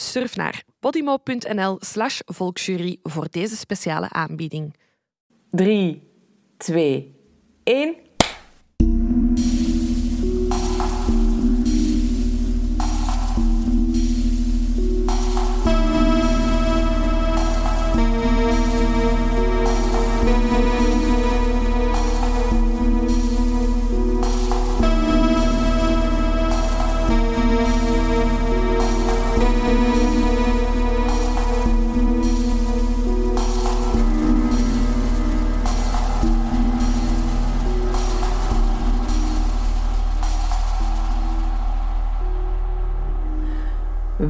Surf naar podimo.nl slash volksjury voor deze speciale aanbieding. 3, 2, 1.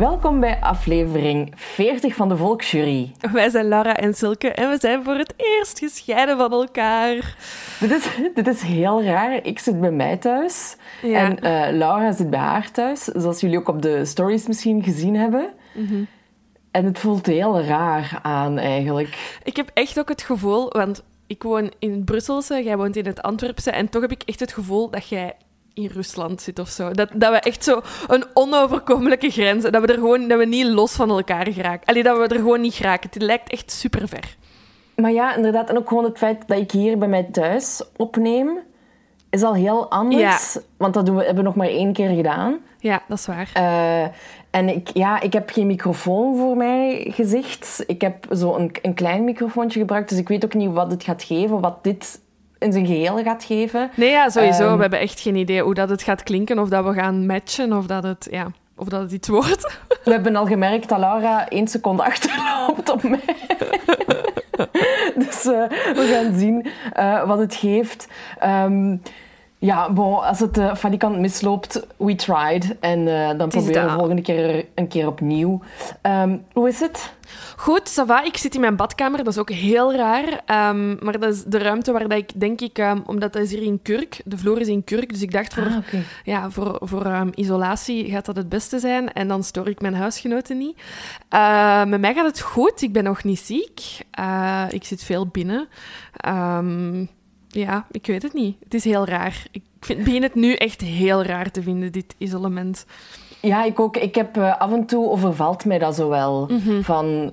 Welkom bij aflevering 40 van de Volksjury. Wij zijn Laura en Silke en we zijn voor het eerst gescheiden van elkaar. Dit is, dit is heel raar. Ik zit bij mij thuis en uh, Laura zit bij haar thuis, zoals jullie ook op de stories misschien gezien hebben. Mhm. En het voelt heel raar aan eigenlijk. Ik heb echt ook het gevoel, want ik woon in het Brusselse, jij woont in het Antwerpse en toch heb ik echt het gevoel dat jij in Rusland zit of zo. Dat, dat we echt zo een onoverkomelijke grens... Dat we er gewoon... Dat we niet los van elkaar geraken. Allee, dat we er gewoon niet geraken. Het lijkt echt super ver. Maar ja, inderdaad. En ook gewoon het feit dat ik hier bij mij thuis opneem... is al heel anders. Want dat doen we, hebben we nog maar één keer gedaan. Ja, dat is waar. Uh, en ik, ja, ik heb geen microfoon voor mij gezicht. Ik heb zo een, een klein microfoontje gebruikt. Dus ik weet ook niet wat het gaat geven. Wat dit in zijn geheel gaat geven. Nee, ja, sowieso. we hebben echt geen idee hoe dat het gaat klinken, of dat we gaan matchen, of dat het, ja, of dat het iets wordt. We hebben al gemerkt dat Laura één seconde achterloopt op mij. dus uh, we gaan zien uh, wat het geeft. Um, ja, bon, als het uh, van die kant misloopt, we tried. En uh, dan proberen we de volgende keer een keer opnieuw. Um, hoe is het? Goed, ça va. Ik zit in mijn badkamer. Dat is ook heel raar. Um, maar dat is de ruimte waar dat ik, denk ik... Um, omdat dat is hier in Kurk. De vloer is in Kurk. Dus ik dacht, voor, ah, okay. ja, voor, voor isolatie gaat dat het beste zijn. En dan stoor ik mijn huisgenoten niet. Uh, met mij gaat het goed. Ik ben nog niet ziek. Uh, ik zit veel binnen. Ja, ik weet het niet. Het is heel raar. Ik vind, begin het nu echt heel raar te vinden, dit isolement. Ja, ik ook. Ik heb uh, af en toe overvalt mij dat zo wel. Mm -hmm. Van,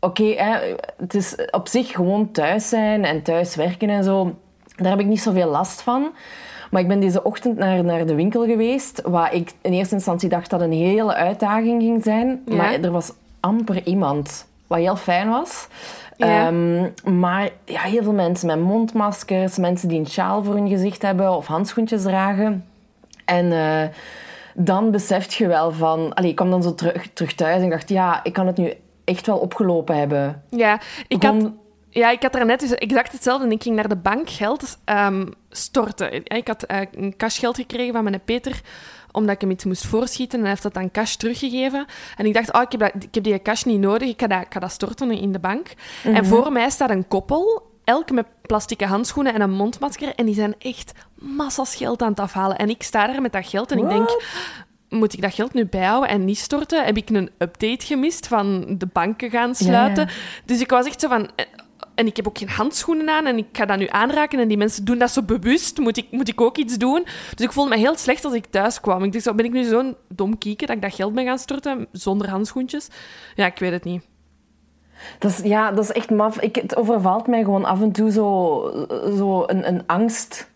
oké, okay, het is op zich gewoon thuis zijn en thuis werken en zo. Daar heb ik niet zoveel last van. Maar ik ben deze ochtend naar, naar de winkel geweest, waar ik in eerste instantie dacht dat een hele uitdaging ging zijn. Ja. Maar er was amper iemand, wat heel fijn was. Ja. Um, maar ja, heel veel mensen met mondmaskers, mensen die een sjaal voor hun gezicht hebben of handschoentjes dragen. En uh, dan beseft je wel van... Allee, ik kwam dan zo terug, terug thuis en dacht, ja, ik kan het nu echt wel opgelopen hebben. Ja, ik Gewoon- had... Ja, ik had er net dus exact hetzelfde. En ik ging naar de bank geld ehm, storten. Ik had eh, een cashgeld gekregen van mijn Peter, omdat ik hem iets moest voorschieten. En hij heeft dat dan cash teruggegeven. En ik dacht, oh, ik heb, dat, ik heb die cash niet nodig. Ik ga dat, ik ga dat storten in de bank. En voor mij staat een koppel, elk met plastieke handschoenen en een mondmasker. En die zijn echt massas geld aan het afhalen. En ik sta daar met dat geld en ik denk... Moet ik dat geld nu bijhouden en niet storten? Heb ik een update gemist van de banken gaan sluiten? Ja, Dus ik was echt zo van... En ik heb ook geen handschoenen aan en ik ga dat nu aanraken en die mensen doen dat zo bewust. Moet ik, moet ik ook iets doen? Dus ik voelde me heel slecht als ik thuis kwam. Ik dacht, zo, ben ik nu zo'n dom kieken dat ik dat geld ben gaan storten zonder handschoentjes? Ja, ik weet het niet. Dat is, ja, dat is echt maf. Ik, het overvalt mij gewoon af en toe zo, zo een, een angst.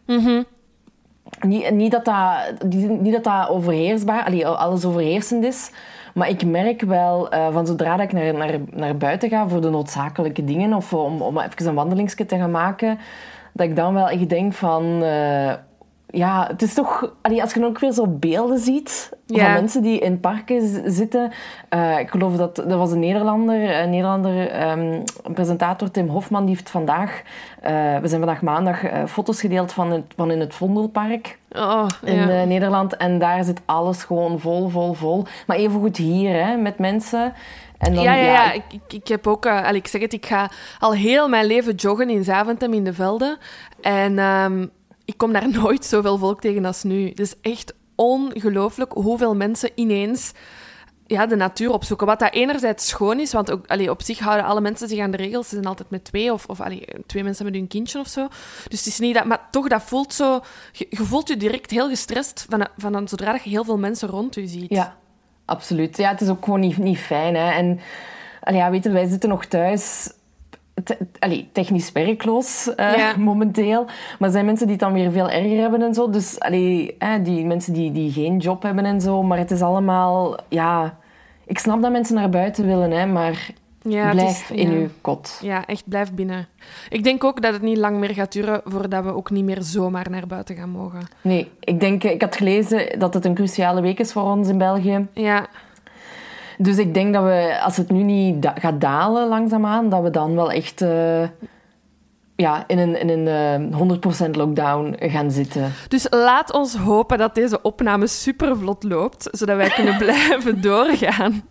Niet, niet, dat dat, niet, niet dat dat overheersbaar, allee, alles overheersend is. Maar ik merk wel, uh, van zodra ik naar, naar, naar buiten ga voor de noodzakelijke dingen... of om, om even een wandelingsje te gaan maken... dat ik dan wel echt denk van... Uh, ja, het is toch... Allee, als je dan ook weer zo beelden ziet Ja. van mensen die in parken zitten. Eh, ik geloof dat... Dat was een Nederlander, een Nederlander ehm, presentator, Tim Hofman, die heeft vandaag... eh, we zijn vandaag maandag eh, foto's gedeeld van, het, van in het Vondelpark Oh, in ja. Nederland. En daar zit alles gewoon vol, vol, vol. Maar evengoed hier, hè, met mensen. En dan, ja, ja, ja. Ik, ik, heb ook... Uh, ik zeg het, ik ga al heel mijn leven joggen in Zaventem in de velden. En um, ik kom daar nooit zoveel volk tegen als nu. Het is echt ongelooflijk hoeveel mensen ineens ja, de natuur opzoeken. Wat dat enerzijds schoon is, want ook, allee, op zich houden alle mensen zich aan de regels. Ze zijn altijd met twee of, of allee, twee mensen met hun kindje of zo. Dus het is niet dat... Maar toch, dat voelt zo... Je, voelt je direct heel gestrest van, van zodra je heel veel mensen rond je ziet. Ja, absoluut. Ja, het is ook gewoon niet, niet fijn. Hè. En allee, ja, weet wij zitten nog thuis... Te, allee, technisch werkloos uh, ja. momenteel. Maar er zijn mensen die het dan weer veel erger hebben en zo. Dus allee, eh, die mensen die, die geen job hebben en zo. Maar het is allemaal... Ja, ik snap dat mensen naar buiten willen, hè, maar ja, blijf is, in ja. uw kot. Ja, echt blijf binnen. Ik denk ook dat het niet lang meer gaat duren voordat we ook niet meer zomaar naar buiten gaan mogen. Nee, ik denk, ik had gelezen dat het een cruciale week is voor ons in België. Ja. Dus ik denk dat we, als het nu niet da gaat dalen langzaamaan, dat we dan wel echt uh, ja, in een, in een uh, 100% lockdown gaan zitten. Dus laat ons hopen dat deze opname super vlot loopt, zodat wij kunnen blijven doorgaan.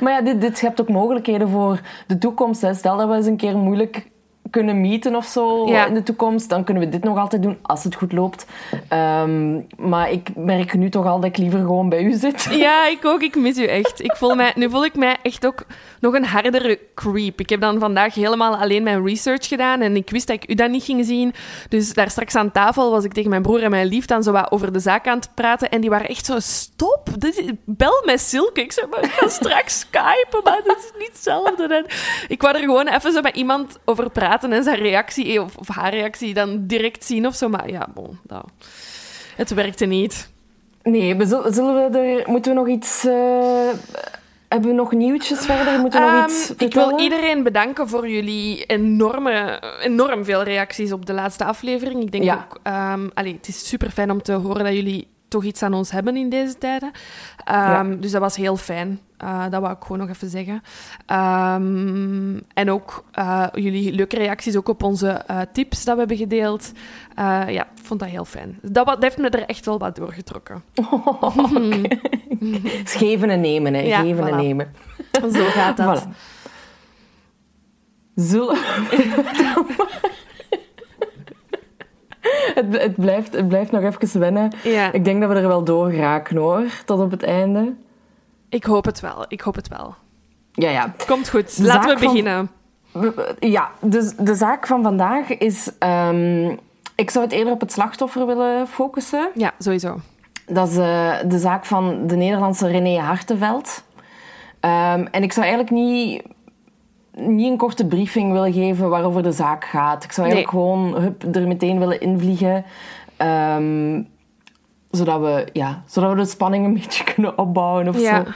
Maar ja, dit, dit schept ook mogelijkheden voor de toekomst. Hè. Stel dat we eens een keer moeilijk kunnen meeten of zo in de toekomst, dan kunnen we dit nog altijd doen als het goed loopt. Um, maar ik merk nu toch al dat ik liever gewoon bij u zit. Ja, ik ook. Ik mis u echt. Ik voel mij, nu voel ik mij echt ook nog een hardere creep. Ik heb dan vandaag helemaal alleen mijn research gedaan en ik wist dat ik u dan niet ging zien. Dus daar straks aan tafel was ik tegen mijn broer en mijn lief dan zo wat over de zaak aan het praten en die waren echt zo, stop, dit, bel met Silke. Ik zei, maar ik ga straks skypen, maar dat is niet hetzelfde. En ik wou er gewoon even zo met iemand over praten en zijn reactie, of, of, haar reactie, dan direct zien of zo. Maar ja, bon, dat, het werkte niet. Nee, zullen we er, moeten we nog iets... Uh, hebben we nog nieuwtjes verder? Moeten we nog iets Ik wil iedereen bedanken voor jullie enorme, enorm veel reacties op de laatste aflevering. Ik denk ja. ook... Um, allez, het is super fijn om te horen dat jullie toch iets aan ons hebben in deze tijden. Um, Dus dat was heel fijn. Uh, dat wou ik gewoon nog even zeggen. Um, en ook uh, jullie leuke reacties ook op onze uh, tips dat we hebben gedeeld. ja, ik vond dat heel fijn. Dat, dat, heeft me er echt wel wat doorgetrokken. Oh, okay. geven en nemen, hè. Ja, geven voilà. en nemen. Zo gaat dat. Voilà. Zullen het, het, blijft, het blijft nog even wennen. Ja. Ik denk dat we er wel door geraken hoor, tot op het einde. Ik hoop het wel, ik hoop het wel. Ja, ja. Komt goed, laten we beginnen. Ja, dus de zaak van vandaag is... Um, ik zou het eerder op het slachtoffer willen focussen. Ja, sowieso. Dat is uh, de zaak van de Nederlandse René Hartenveld. Um, en ik zou eigenlijk niet niet een korte briefing willen geven waarover de zaak gaat. Ik zou eigenlijk gewoon hup, er meteen willen invliegen. Um, zodat, we, ja, zodat we de spanning een beetje kunnen opbouwen of ja. zo.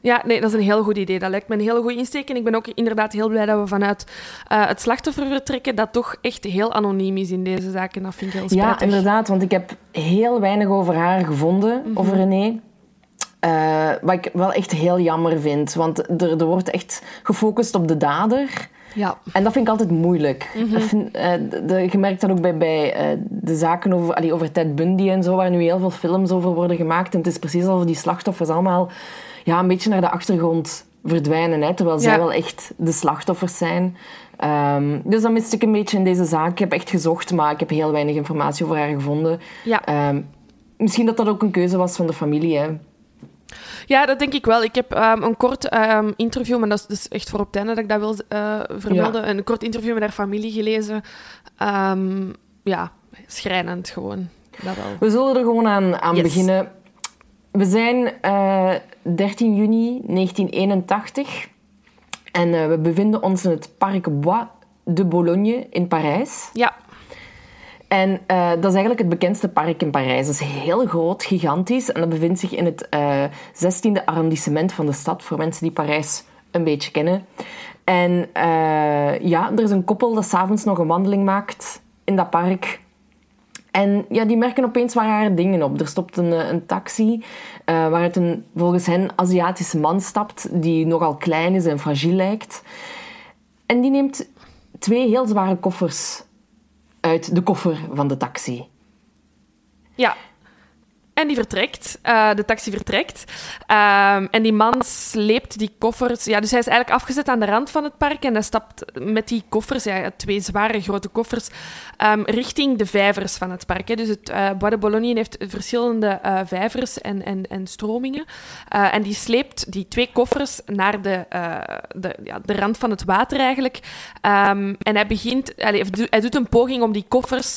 Ja, nee, dat is een heel goed idee. Dat lijkt me een hele goede insteek. En ik ben ook inderdaad heel blij dat we vanuit uh, het slachtoffer vertrekken dat toch echt heel anoniem is in deze zaak. En dat vind ik heel spijtig. Ja, inderdaad. Want ik heb heel weinig over haar gevonden, mm -hmm. over René. Uh, wat ik wel echt heel jammer vind. Want er, er wordt echt gefocust op de dader. Ja. En dat vind ik altijd moeilijk. Mm -hmm. vind, uh, de, je merkt dat ook bij, bij uh, de zaken over, allee, over Ted Bundy en zo, waar nu heel veel films over worden gemaakt. En het is precies alsof die slachtoffers allemaal ja, een beetje naar de achtergrond verdwijnen. Hè, terwijl ja. zij wel echt de slachtoffers zijn. Um, dus dat miste ik een beetje in deze zaak. Ik heb echt gezocht, maar ik heb heel weinig informatie over haar gevonden. Ja. Um, misschien dat dat ook een keuze was van de familie. Hè. Ja, dat denk ik wel. Ik heb um, een kort um, interview, maar dat is dus echt voor op het einde dat ik dat wil uh, vermelden. Ja. Een kort interview met haar familie gelezen. Um, ja, schrijnend gewoon. Dat wel. We zullen er gewoon aan, aan yes. beginnen. We zijn uh, 13 juni 1981 en uh, we bevinden ons in het Parc Bois de Bologne in Parijs. Ja. En uh, dat is eigenlijk het bekendste park in Parijs. Dat is heel groot, gigantisch. En dat bevindt zich in het uh, 16e arrondissement van de stad, voor mensen die Parijs een beetje kennen. En uh, ja, er is een koppel dat s'avonds nog een wandeling maakt in dat park. En ja, die merken opeens waar rare dingen op. Er stopt een, een taxi waaruit een volgens hen Aziatische man stapt, die nogal klein is en fragiel lijkt. En die neemt twee heel zware koffers uit de koffer van de taxi. Ja. En die vertrekt. Uh, de taxi vertrekt. Um, en die man sleept die koffers. Ja, dus hij is eigenlijk afgezet aan de rand van het park. En hij stapt met die koffers, ja, twee zware grote koffers, um, richting de vijvers van het park. Hè. Dus het uh, Bois de Bologne heeft verschillende uh, vijvers en, en, en stromingen. en die sleept die twee koffers naar de, de, ja, de rand van het water eigenlijk. Um, en hij begint, hij doet een poging om die koffers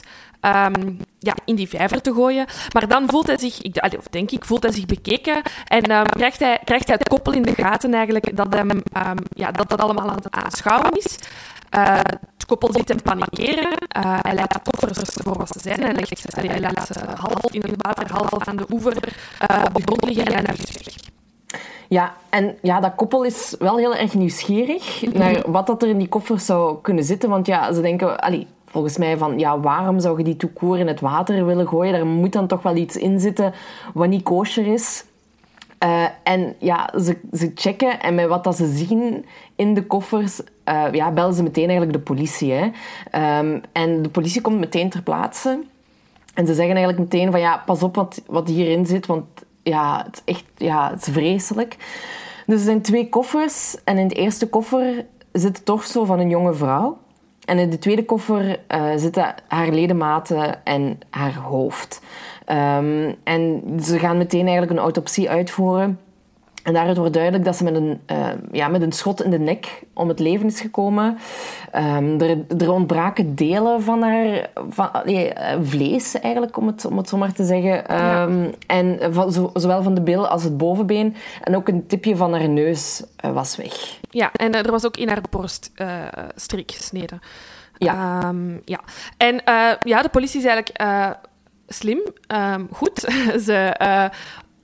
um, ja, in die vijver te gooien. Maar dan voelt hij zich, ik, of denk ik, voelt hij zich bekeken en um, krijgt, hij, krijgt hij het koppel in de gaten eigenlijk dat hem, um, ja, dat, dat allemaal aan het aanschouwen is. Uh, het koppel zit hem panikeren. Uh, hij laat de koffers voor wat ze zijn. Hij, legt, hij laat ze half in het water, half aan de oever uh, op de grond liggen en hij is weg. Ja, en ja, dat koppel is wel heel erg nieuwsgierig naar wat dat er in die koffers zou kunnen zitten. Want ja, ze denken, allee, volgens mij van, ja, waarom zou je die toekoor in het water willen gooien? Daar moet dan toch wel iets in zitten wat niet kosher is. Uh, en ja, ze, ze checken en met wat dat ze zien in de koffers, uh, ja, bellen ze meteen eigenlijk de politie. Hè. Um, en de politie komt meteen ter plaatse. En ze zeggen eigenlijk meteen van, ja, pas op wat, wat hierin zit, want ja, het is echt ja, het is vreselijk. Dus er zijn twee koffers en in de eerste koffer zit het torso van een jonge vrouw. En in de tweede koffer uh, zitten haar ledematen en haar hoofd. Um, en ze gaan meteen eigenlijk een autopsie uitvoeren. En daaruit wordt duidelijk dat ze met een, uh, ja, met een schot in de nek om het leven is gekomen. Um, er, er, ontbraken delen van haar van, nee, eh, vlees, eigenlijk, om het, om het zo maar te zeggen. Um, ja. En van, zo, zowel van de bil als het bovenbeen. En ook een tipje van haar neus uh, was weg. Ja, en er was ook in haar borst strik gesneden. Ja. Um, ja. En ja, de politie is eigenlijk slim, goed. Ze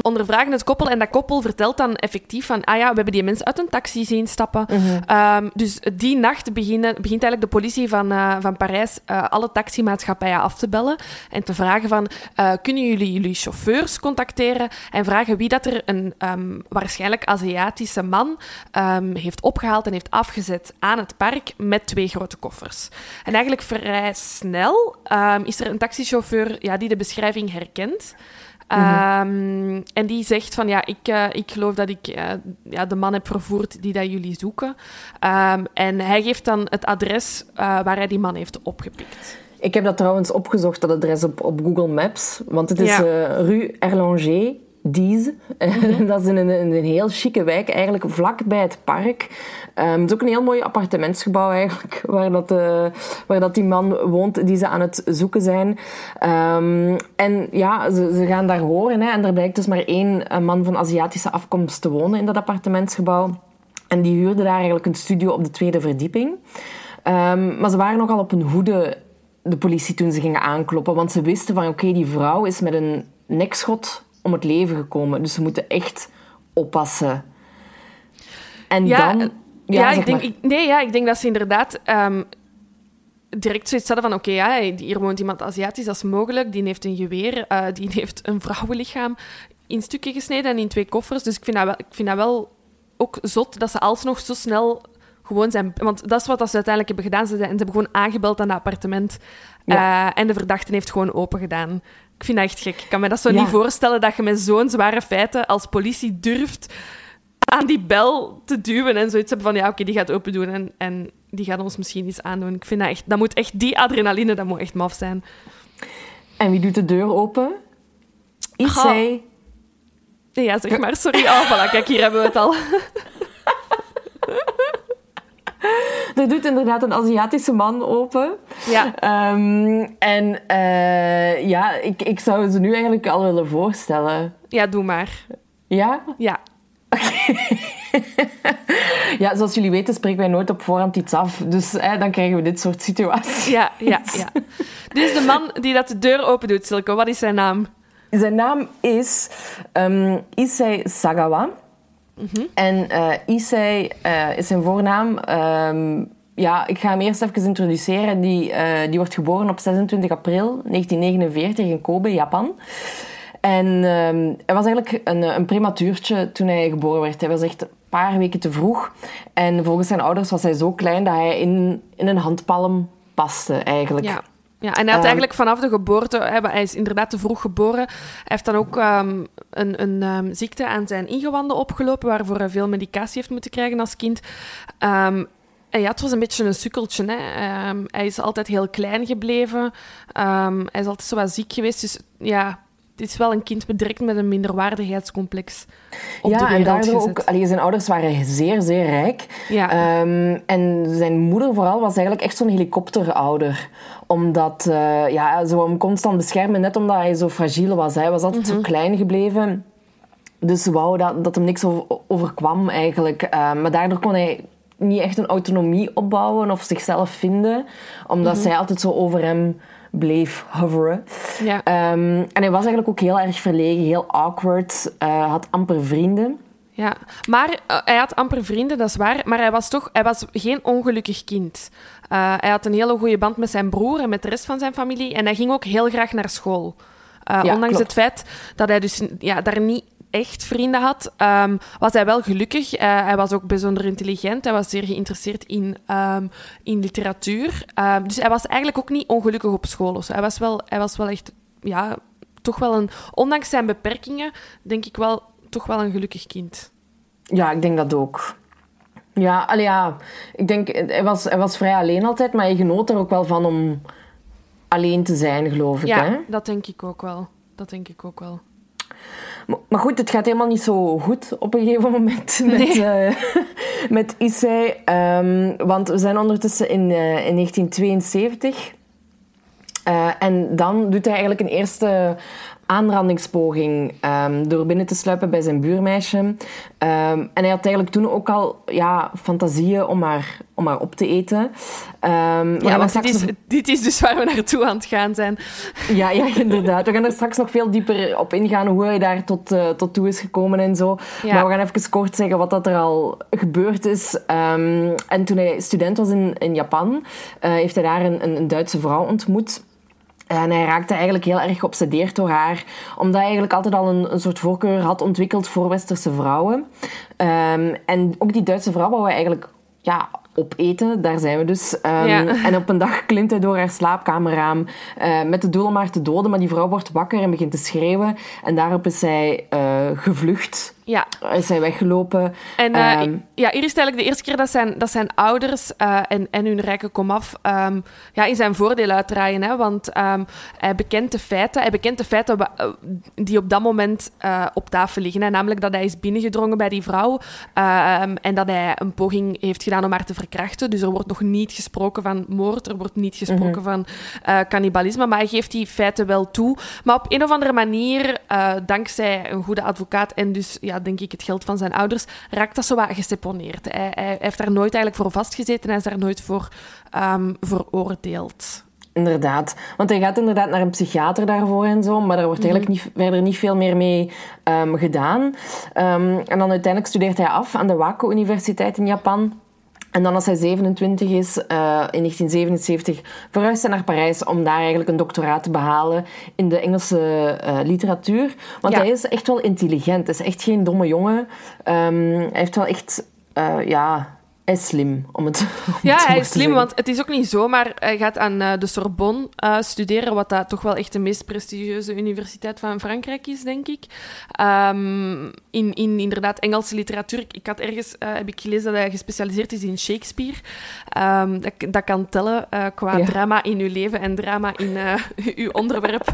ondervragen het koppel en dat koppel vertelt dan effectief van ah ja, we hebben die mensen uit een taxi zien stappen. Mm um, dus die nacht beginnen, begint eigenlijk de politie van, uh, van Parijs uh, alle taximaatschappijen af te bellen en te vragen van uh, kunnen jullie jullie chauffeurs contacteren en vragen wie dat er een um, waarschijnlijk Aziatische man um, heeft opgehaald en heeft afgezet aan het park met twee grote koffers. En eigenlijk vrij snel is er een taxichauffeur ja, die de beschrijving herkent. Um, en die zegt van ja, ik, uh, ik geloof dat ik uh, ja, de man heb vervoerd die dat jullie zoeken. Um, en hij geeft dan het adres uh, waar hij die man heeft opgepikt. Ik heb dat trouwens opgezocht, dat adres op, op Google Maps. Want het is ja. Rue Erlanger, Dieze. Mm-hmm. dat is in een, een, heel chique wijk, eigenlijk vlak bij het park. Um, het is ook een heel mooi appartementsgebouw eigenlijk, waar dat, uh, waar dat die man woont die ze aan het zoeken zijn. Um, en ja, ze, ze gaan daar horen hè, en er blijkt dus maar één man van Aziatische afkomst te wonen in dat appartementsgebouw. En die huurde daar eigenlijk een studio op de tweede verdieping. Um, maar ze waren nogal op hun hoede, de politie, toen ze gingen aankloppen. Want ze wisten van, oké, okay, die vrouw is met een nekschot om het leven gekomen. Dus ze moeten echt oppassen. En ja, dan... Ja, ja ik denk, ik, nee, ja, ik denk dat ze inderdaad um, direct zoiets hadden van... Oké, okay, ja, hier woont iemand Aziatisch, dat is mogelijk. Die heeft een geweer, uh, die heeft een vrouwenlichaam in stukken gesneden en in twee koffers. Dus ik vind dat wel, ik vind dat wel ook zot dat ze alsnog zo snel gewoon zijn... Want dat is wat ze uiteindelijk hebben gedaan. Ze, zijn, ze hebben gewoon aangebeld aan het appartement. Ja. Uh, en de verdachte heeft gewoon open gedaan. Ik vind dat echt gek. Ik kan me dat zo ja. niet voorstellen dat je met zo'n zware feiten als politie durft aan die bel te duwen en zoiets hebben van ja, oké, okay, die gaat open doen en, en die gaat ons misschien iets aandoen. Ik vind dat echt, dat moet echt, die adrenaline, dat moet echt maf zijn. En wie doet de deur open? Is zij... Ja, zeg maar, sorry. Oh, voilà, kijk, hier hebben we het al. Er doet inderdaad een Aziatische man open. Ja. Um, en uh, ja, ik, ik zou ze nu eigenlijk al willen voorstellen. Ja, doe maar. Ja? Ja. ja, zoals jullie weten spreken wij nooit op voorhand iets af. Dus hè, dan krijgen we dit soort situaties. Ja, ja, ja. Dus de man die dat de deur open doet, Silke, wat is zijn naam? Zijn naam is um, Issei Sagawa. Mm -hmm. En uh, Issei uh, is zijn voornaam. Um, ja, ik ga hem eerst even introduceren. Die, uh, die wordt geboren op 26 april 1949 in Kobe, Japan. En um, hij was eigenlijk een, een prematuurtje toen hij geboren werd. Hij was echt een paar weken te vroeg. En volgens zijn ouders was hij zo klein dat hij in, in een handpalm paste eigenlijk. Ja. Ja, en hij had Ehm, eigenlijk vanaf de geboorte, hij is inderdaad te vroeg geboren. Hij heeft dan ook ehm, een, een ehm, ziekte aan zijn ingewanden opgelopen, waarvoor hij veel medicatie heeft moeten krijgen als kind. Ehm, en ja, het was een beetje een sukkeltje. Hè. Ehm, hij is altijd heel klein gebleven. Ehm, hij is altijd zo wat ziek geweest. Dus ja, het is wel een kind met direct met een minderwaardigheidscomplex op de ja, en wereld daardoor gezet. ook... Allee, zijn ouders waren zeer, zeer rijk. Ja. Ehm, en zijn moeder vooral was eigenlijk echt zo'n helikopterouder. Omdat... eh, ja, ze wou hem constant beschermen, net omdat hij zo fragiel was. Hij was altijd zo klein gebleven. Dus wou dat, dat hem niks over, overkwam eigenlijk. Maar daardoor kon hij niet echt een autonomie opbouwen of zichzelf vinden. Omdat zij altijd zo over hem bleef hoveren. Ja. Ehm, en hij was eigenlijk ook heel erg verlegen, heel awkward. eh, had amper vrienden. Ja, maar eh, hij had amper vrienden, dat is waar. Maar hij was toch hij was geen ongelukkig kind. Eh, hij had een hele goede band met zijn broer en met de rest van zijn familie. En hij ging ook heel graag naar school. Ja, ondanks klopt. het feit dat hij dus ja, daar niet echt vrienden had, ehm, was hij wel gelukkig. Eh, hij was ook bijzonder intelligent. Hij was zeer geïnteresseerd in, ehm, in literatuur. Ehm, dus hij was eigenlijk ook niet ongelukkig op school. of zo. Hij, was wel, hij was wel echt, ja, toch wel een, ondanks zijn beperkingen, denk ik wel, toch wel een gelukkig kind. Ja, ik denk dat ook. Ja, allee, ja. Ik denk, hij was, hij was vrij alleen altijd, maar hij genoot er ook wel van om alleen te zijn, geloof ik. Ja, Hè? dat denk ik ook wel. Dat denk ik ook wel. Maar- goed, het gaat helemaal niet zo goed op een gegeven moment met, Nee. eh, met Issei. Ehm, want we zijn ondertussen in, eh, in 1972. Eh, en dan doet hij eigenlijk een eerste aanrandingspoging ehm, door binnen te sluipen bij zijn buurmeisje. Ehm, en hij had eigenlijk toen ook al ja, fantasieën om haar, om haar op te eten. Ehm, Ja, want dit is, dit is dus waar we naartoe aan het gaan zijn. ja, ja, inderdaad. We gaan er straks nog veel dieper op ingaan hoe hij daar tot, eh, tot toe is gekomen en zo. Ja. Maar we gaan even kort zeggen wat dat er al gebeurd is. En toen hij student was in, in Japan, eh, heeft hij daar een, een, een Duitse vrouw ontmoet. En hij raakte eigenlijk heel erg geobsedeerd door haar, omdat hij eigenlijk altijd al een, een soort voorkeur had ontwikkeld voor westerse vrouwen. Ehm, en ook die Duitse vrouw wou hij eigenlijk ja, opeten, daar zijn we dus. Ehm, Ja. En op een dag klimt hij door haar slaapkamerraam eh, met de doel om haar te doden, maar die vrouw wordt wakker en begint te schreeuwen. En daarop is zij eh, gevlucht, Ja, is weggelopen. en eh, Ehm, ja, hier is eigenlijk de eerste keer dat zijn, dat zijn ouders eh, en, en hun rijke komaf ehm, ja, in zijn voordeel uitdraaien. Hè? Want ehm, hij bekent de feiten, hij bekent de feiten eh, die op dat moment op tafel liggen. Hè? Namelijk dat hij is binnengedrongen bij die vrouw en dat hij een poging heeft gedaan om haar te verkrachten. Dus er wordt nog niet gesproken van moord, er wordt niet gesproken van eh, cannibalisme, maar hij geeft die feiten wel toe. Maar op een of andere manier, dankzij een goede advocaat en dus, ja, denk ik, het geld van zijn ouders, raakt dat zo wat geseponeerd. Hij, hij, hij heeft daar nooit eigenlijk voor vastgezeten en hij is daar nooit voor ehm, veroordeeld. Inderdaad. Want hij gaat inderdaad naar een psychiater daarvoor en zo, maar er wordt eigenlijk niet, verder niet veel meer mee ehm, gedaan. Ehm, en dan uiteindelijk studeert hij af aan de Wako Universiteit in Japan. En dan als hij 27 is, eh, in 1977, verhuist hij naar Parijs om daar eigenlijk een doctoraat te behalen in de Engelse eh, literatuur. Want Ja. hij is echt wel intelligent. Hij is echt geen domme jongen. Ehm, hij heeft wel echt, eh, ja, hij is slim, om het, om Ja, het hij is slim, zeggen. want het is ook niet zomaar. Hij gaat aan eh, de Sorbonne eh, studeren, wat dat toch wel echt de meest prestigieuze universiteit van Frankrijk is, denk ik. Ehm, in, in inderdaad Engelse literatuur. Ik- had ergens eh, heb ik gelezen dat hij gespecialiseerd is in Shakespeare. Ehm, dat, dat kan tellen qua Ja. drama in uw leven en drama in uw onderwerp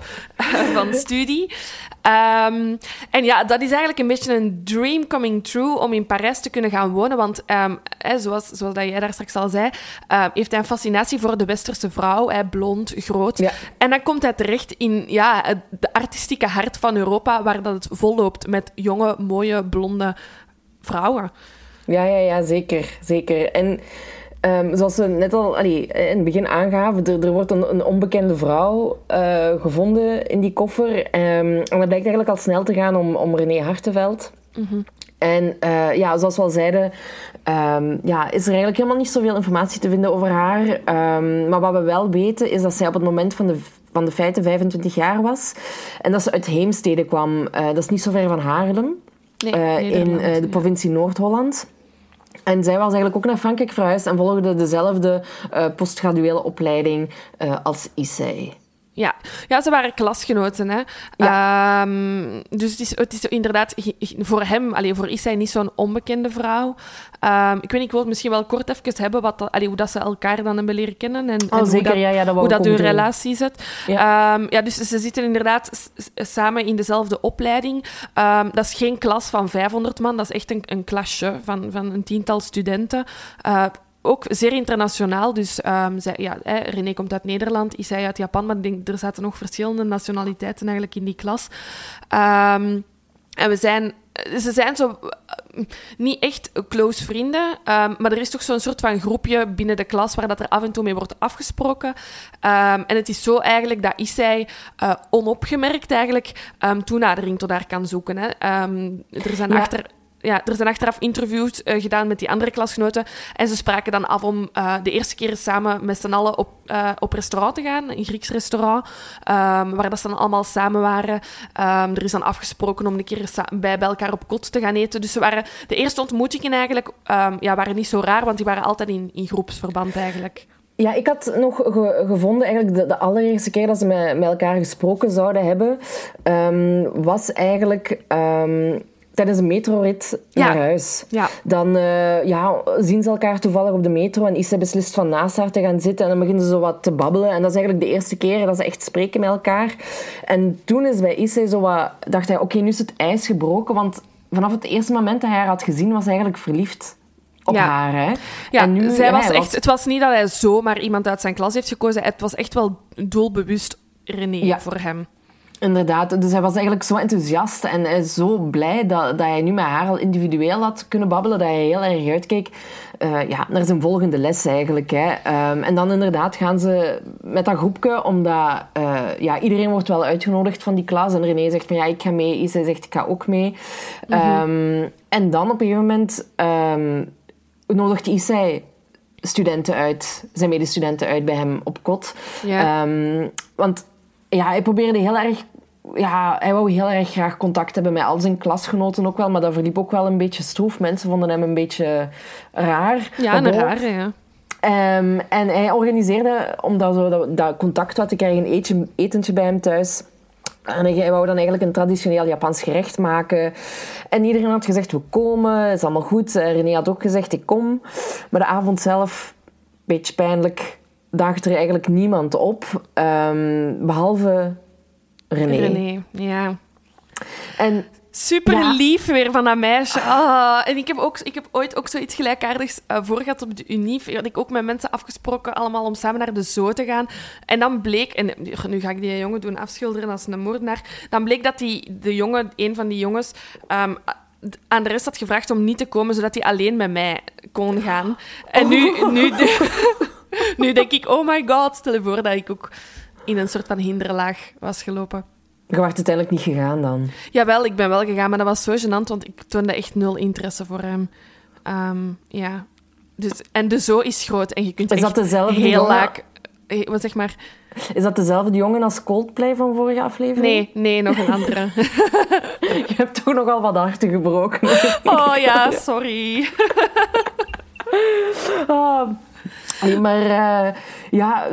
van studie. Ehm, en ja, dat is eigenlijk een beetje een dream coming true om in Parijs te kunnen gaan wonen. Want ehm, hè, zoals, zoals dat jij daar straks al zei, eh, heeft hij een fascinatie voor de westerse vrouw. Hè, blond, groot. Ja. En dan komt hij terecht in ja, het de artistieke hart van Europa, waar dat het volloopt met jonge, mooie, blonde vrouwen. Ja, ja, ja, zeker. zeker. En ehm, zoals we net al allee, in het begin aangaven, er, er wordt een, een onbekende vrouw eh, gevonden in die koffer. Ehm, en dat blijkt eigenlijk al snel te gaan om, om René Hartenveld. En eh, ja, zoals we al zeiden, ehm, ja, is er eigenlijk helemaal niet zoveel informatie te vinden over haar. Ehm, maar wat we wel weten, is dat zij op het moment van de, van de feiten 25 jaar was. En dat ze uit Heemstede kwam. Eh, dat is niet zo ver van Haarlem. Nee, Eh, in de provincie Noord-Holland. En zij was eigenlijk ook naar Frankrijk verhuisd en volgde dezelfde postgraduele opleiding als Issei. Ja. ja, ze waren klasgenoten. Hè. Ja. Um, dus het is, het is inderdaad voor hem, allee, voor Issei, niet zo'n onbekende vrouw. Um, ik weet niet, ik wil het misschien wel kort even hebben wat, allee, hoe dat ze elkaar dan hebben leren kennen. En, oh, en zeker, hoe dat, ja, ja, dat hoe dat hun relatie zit. Ja. Um, ja, dus ze zitten inderdaad samen in dezelfde opleiding. dat is geen klas van 500 man, dat is echt een, een klasje van, van een tiental studenten. Uh, ook zeer internationaal. Dus um, zij, ja, hè, René komt uit Nederland, Isai uit Japan, maar ik denk, er zaten nog verschillende nationaliteiten eigenlijk in die klas. Um, en we zijn, ze zijn zo uh, niet echt close vrienden, um, maar er is toch zo'n soort van groepje binnen de klas waar dat er af en toe mee wordt afgesproken. en het is zo eigenlijk dat Isai uh, onopgemerkt eigenlijk toenadering tot haar kan zoeken. Hè. er zijn ja. achter ja, er zijn achteraf interviews uh, gedaan met die andere klasgenoten. En ze spraken dan af om uh, de eerste keer samen met z'n allen op, uh, op restaurant te gaan. Een Grieks restaurant. Um, waar dat ze dan allemaal samen waren. Um, er is dan afgesproken om een keer bij, bij elkaar op kot te gaan eten. Dus ze waren, de eerste ontmoetingen eigenlijk um, ja, waren niet zo raar, want die waren altijd in, in groepsverband eigenlijk. Ja, ik had nog ge gevonden, eigenlijk de, de, allereerste keer dat ze met, met elkaar gesproken zouden hebben, was eigenlijk tijdens een metrorit naar huis. Ja. Dan uh, ja, zien ze elkaar toevallig op de metro en Issa beslist van naast haar te gaan zitten en dan beginnen ze zo wat te babbelen. En dat is eigenlijk de eerste keer dat ze echt spreken met elkaar. En toen is bij Issa zo wat, dacht hij, oké, nu is het ijs gebroken, want vanaf het eerste moment dat hij haar had gezien, was hij eigenlijk verliefd op ja. haar. Hè? Ja, en nu, zij was echt, het was niet dat hij zomaar iemand uit zijn klas heeft gekozen. Het was echt wel doelbewust René ja. voor hem. Inderdaad, dus hij was eigenlijk zo enthousiast en hij is zo blij dat, dat hij nu met haar al individueel had kunnen babbelen, dat hij heel erg uitkeek uh, ja, naar zijn volgende les eigenlijk. Hè. Um, en dan inderdaad gaan ze met dat groepje, omdat uh, ja, iedereen wordt wel uitgenodigd van die klas en René zegt van ja, ik ga mee, Isa zegt ik ga ook mee. Mm -hmm. um, en dan op een gegeven moment um, nodigt Isai studenten uit, zijn medestudenten uit bij hem op kot. Ja. want ja, hij probeerde heel erg... Ja, hij wou heel erg graag contact hebben met al zijn klasgenoten ook wel, maar dat verliep ook wel een beetje stroef. Mensen vonden hem een beetje raar. Ja, een raar, ja. Um, en hij organiseerde, omdat zo dat, dat contact had, ik kreeg een eetje, etentje bij hem thuis. En hij wou dan eigenlijk een traditioneel Japans gerecht maken. En iedereen had gezegd, we komen, het is allemaal goed. René had ook gezegd, ik kom. Maar de avond zelf, een beetje pijnlijk, daagt er eigenlijk niemand op, um, behalve René. René, ja. En Super ja. lief weer van dat meisje. Ah, en ik heb, ook, ik heb ooit ook zoiets gelijkaardigs uh, voor gehad op de Unief. Had ik ook met mensen afgesproken allemaal om samen naar de zoo te gaan. En dan bleek, en nu ga ik die jongen doen afschilderen als een moordenaar. Dan bleek dat die, de jongen, een van die jongens, um, aan de rest had gevraagd om niet te komen, zodat hij alleen met mij kon gaan. En nu, nu, nu denk ik, oh my god, stel je voor dat ik ook in een soort van hinderlaag was gelopen. Je werd uiteindelijk niet gegaan dan? Jawel, ik ben wel gegaan, maar dat was zo gênant, want ik toonde echt nul interesse voor hem. Um, ja. Dus, en de zo is groot en je kunt is echt dat dezelfde heel jongen? laag... Wat zeg maar? Is dat dezelfde jongen als Coldplay van vorige aflevering? Nee, nee, nog een andere. Je hebt toch nogal wat harten gebroken. oh ja, sorry. oh. Nee, maar uh, ja,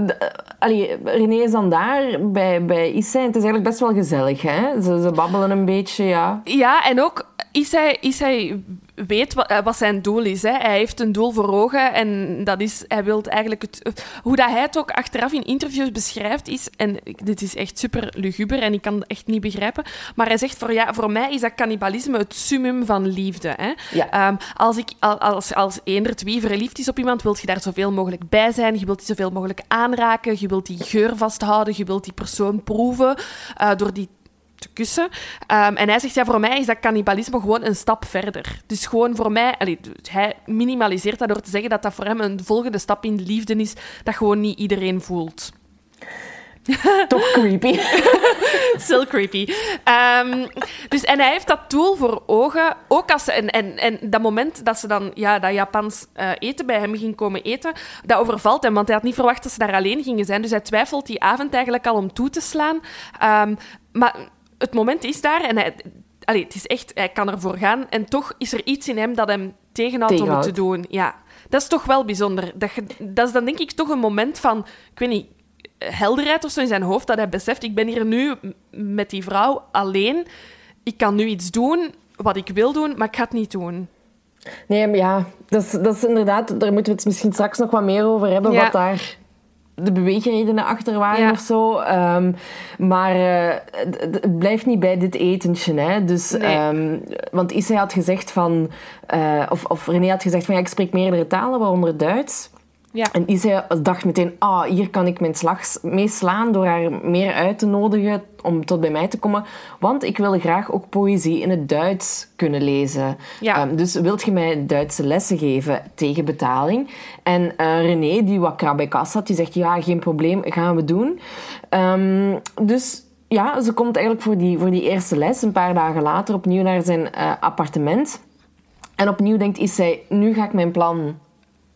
allee, René is dan daar bij, bij Issa het is eigenlijk best wel gezellig. Hè? Ze, ze babbelen een beetje, ja. Ja, en ook Issa, Issa weet wat, wat, zijn doel is. Hè. Hij heeft een doel voor ogen en dat is, hij wil eigenlijk het... Hoe dat hij het ook achteraf in interviews beschrijft is, en dit is echt super luguber en ik kan het echt niet begrijpen, maar hij zegt, voor, ja, voor mij is dat cannibalisme het summum van liefde. Hè. Ja. Um, als, ik, als, als eenderd wie verliefd is op iemand, wil je daar zoveel mogelijk bij zijn, je wilt die zoveel mogelijk aanraken, je wilt die geur vasthouden, je wilt die persoon proeven uh, door die te kussen. Um, en hij zegt, ja, voor mij is dat cannibalisme gewoon een stap verder. Dus gewoon voor mij... Allee, hij minimaliseert dat door te zeggen dat dat voor hem een volgende stap in de liefde is dat gewoon niet iedereen voelt. Toch creepy. Still creepy. Um, dus, en hij heeft dat doel voor ogen. Ook als ze, en, en, en dat moment dat ze dan ja, dat Japans uh, eten bij hem ging komen eten, dat overvalt hem, want hij had niet verwacht dat ze daar alleen gingen zijn. Dus hij twijfelt die avond eigenlijk al om toe te slaan. Um, maar het moment is daar en hij, allee, het is echt, hij kan ervoor gaan. En toch is er iets in hem dat hem tegenhoudt om het te doen. Ja, dat is toch wel bijzonder. Dat, je, dat is dan denk ik toch een moment van, ik weet niet, helderheid of zo in zijn hoofd, dat hij beseft, ik ben hier nu met die vrouw alleen. Ik kan nu iets doen wat ik wil doen, maar ik ga het niet doen. Nee, maar ja, dat is, dat is inderdaad... Daar moeten we het misschien straks nog wat meer over hebben, wat daar de beweegredenen achter waren of zo. Um, maar uh, het blijft niet bij dit etentje. Hè? Dus, nee. um, want Issa had gezegd van... Uh, of, of René had gezegd van... Ja, ik spreek meerdere talen, waaronder Duits. Ja. En Isa dacht meteen, ah, hier kan ik mijn slag mee slaan door haar meer uit te nodigen om tot bij mij te komen. Want ik wil graag ook poëzie in het Duits kunnen lezen. Ja. Um, dus wilt je mij Duitse lessen geven tegen betaling? En uh, René, die wat krab bij kas had, die zegt, ja, geen probleem, gaan we doen. Um, dus ja, ze komt eigenlijk voor die, voor die eerste les, een paar dagen later, opnieuw naar zijn uh, appartement. En opnieuw denkt Issa, nu ga ik mijn plan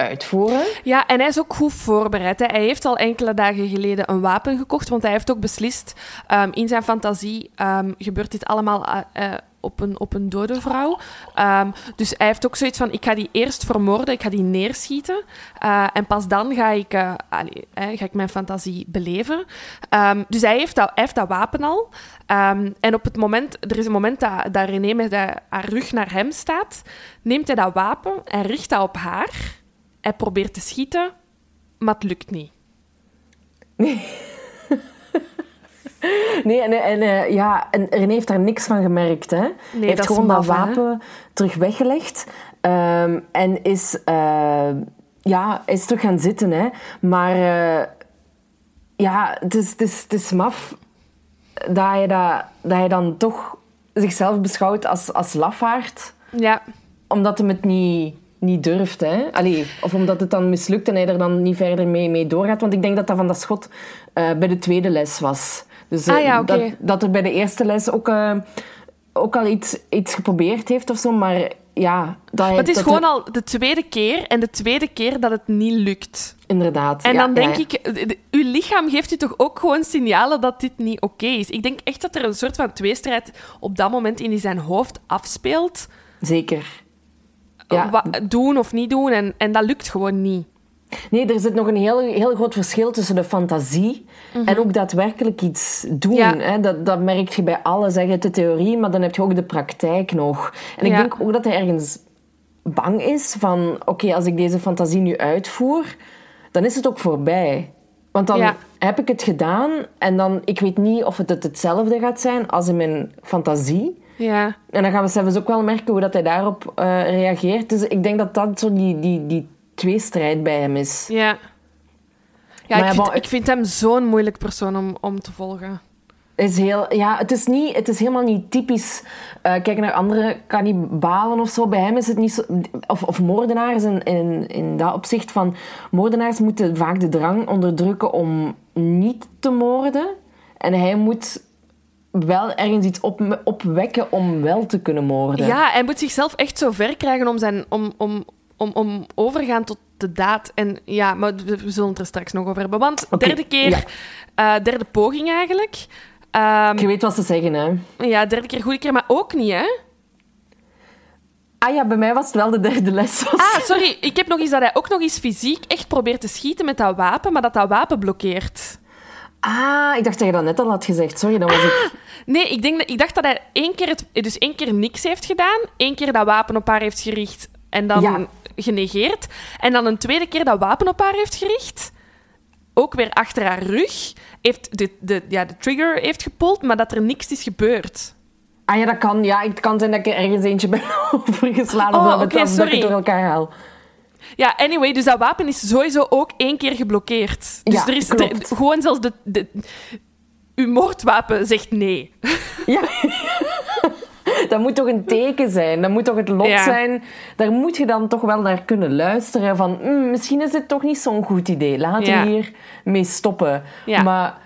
uitvoeren. Ja, en hij is ook goed voorbereid. Hij heeft al enkele dagen geleden een wapen gekocht, want hij heeft ook beslist, um, in zijn fantasie um, gebeurt dit allemaal uh, op, een, op een dode vrouw. Um, dus hij heeft ook zoiets van, ik ga die eerst vermoorden, ik ga die neerschieten. Uh, en pas dan ga ik, ga ik mijn fantasie beleven. dus hij heeft, dat, heeft dat wapen al. en op het moment, er is een moment dat, dat René haar rug naar hem staat, neemt hij dat wapen en richt dat op haar. Hij probeert te schieten, maar het lukt niet. Nee. Nee, en, en, uh, ja, en René heeft daar niks van gemerkt. Hè? Nee, hij heeft gewoon dat wapen terug weggelegd. Um, en is, uh, ja, is terug gaan zitten. Hè? Maar uh, ja, het is, het, is, het is maf dat je, dat, dat je dan toch zichzelf beschouwt als, als lafaard. Ja. Omdat hem het niet niet durft. Hè? Allee, of omdat het dan mislukt en hij er dan niet verder mee, mee doorgaat. Want ik denk dat dat van dat schot uh, bij de tweede les was. Dus uh, ah, ja, okay. dat, dat er bij de eerste les ook, uh, ook al iets, iets geprobeerd heeft of zo. Maar ja... Dat maar het is gewoon al de tweede keer en de tweede keer dat het niet lukt. Inderdaad. En ja, dan denk ja. ik, uw lichaam geeft u toch ook gewoon signalen dat dit niet oké okay is. Ik denk echt dat er een soort van tweestrijd op dat moment in zijn hoofd afspeelt. Zeker ja. doen of niet doen. En, en dat lukt gewoon niet. Nee, er zit nog een heel, heel groot verschil tussen de fantasie mm -hmm. en ook daadwerkelijk iets doen. Ja. Hè? Dat, dat merk je bij alle, zeg je de theorie, maar dan heb je ook de praktijk nog. En ik ja. denk ook dat hij ergens bang is van... Oké, okay, als ik deze fantasie nu uitvoer, dan is het ook voorbij. Want dan ja. heb ik het gedaan en dan... Ik weet niet of het hetzelfde gaat zijn als in mijn fantasie. Ja. En dan gaan we zelfs ook wel merken hoe dat hij daarop uh, reageert. Dus ik denk dat dat zo die, die, die tweestrijd bij hem is. Ja. Ja, ik, vind, ik vind hem zo'n moeilijk persoon om, om te volgen. Is heel, ja, het, is niet, het is helemaal niet typisch. Uh, kijk naar andere kannibalen of zo. Bij hem is het niet zo... Of, of moordenaars in, in, in dat opzicht van... Moordenaars moeten vaak de drang onderdrukken om niet te moorden. En hij moet wel ergens iets op, opwekken om wel te kunnen moorden. Ja, hij moet zichzelf echt zo ver krijgen om, zijn, om, om, om, om overgaan tot de daad. En ja, maar we, we zullen het er straks nog over hebben. Want okay, derde keer, ja. uh, derde poging eigenlijk. Um, Je weet wat ze zeggen, hè? Ja, derde keer, goede keer, maar ook niet, hè? Ah ja, bij mij was het wel de derde les. Was. Ah, sorry. Ik heb nog eens dat hij ook nog eens fysiek echt probeert te schieten met dat wapen, maar dat dat wapen blokkeert. Ah, ik dacht dat je dat net al had gezegd. Sorry, dan was ah, ik... Nee, ik, denk, ik dacht dat hij één keer, het, dus één keer niks heeft gedaan. één keer dat wapen op haar heeft gericht en dan ja. genegeerd. En dan een tweede keer dat wapen op haar heeft gericht. Ook weer achter haar rug. Heeft de, de, ja, de trigger heeft gepold, maar dat er niks is gebeurd. Ah ja, dat kan. Ja, het kan zijn dat ik er ergens eentje ben overgeslagen. Oh, oké, okay, dat, dat ik het door elkaar haal. Ja, anyway, dus dat wapen is sowieso ook één keer geblokkeerd. Dus ja, er is er, gewoon zelfs de, de, uw moordwapen zegt nee. Ja. Dat moet toch een teken zijn? Dat moet toch het lot Ja. zijn? Daar moet je dan toch wel naar kunnen luisteren. Van, "Hmm, misschien is dit toch niet zo'n goed idee. Laten Ja. we hier mee stoppen. Ja. Maar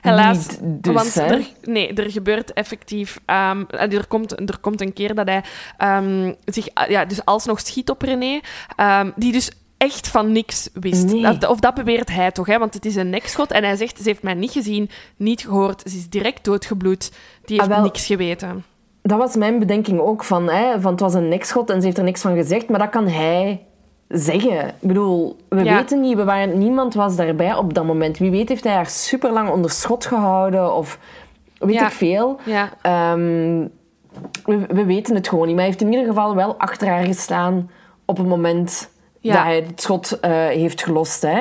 Helaas, niet dus, want er, nee, er gebeurt effectief... ehm, er, komt, er komt een keer dat hij ehm, zich ah, ja, dus alsnog schiet op René, ehm, die dus echt van niks wist. Nee. Dat- of dat beweert hij toch, hè? want het is een nekschot. En hij zegt, ze heeft mij niet gezien, niet gehoord, ze is direct doodgebloed. Die heeft Ah, wel. niks geweten. dat was mijn bedenking ook. Van, hè, van het was een nekschot en ze heeft er niks van gezegd. Maar dat kan hij zeggen. Ik bedoel, we Ja. weten niet. We waren, niemand was daarbij op dat moment. Wie weet heeft hij haar super lang onder schot gehouden. Of weet Ja. ik veel. Ja. Ehm, we, we weten het gewoon niet. Maar hij heeft in ieder geval wel achter haar gestaan op het moment Ja. dat hij het schot eh, heeft gelost. Hè.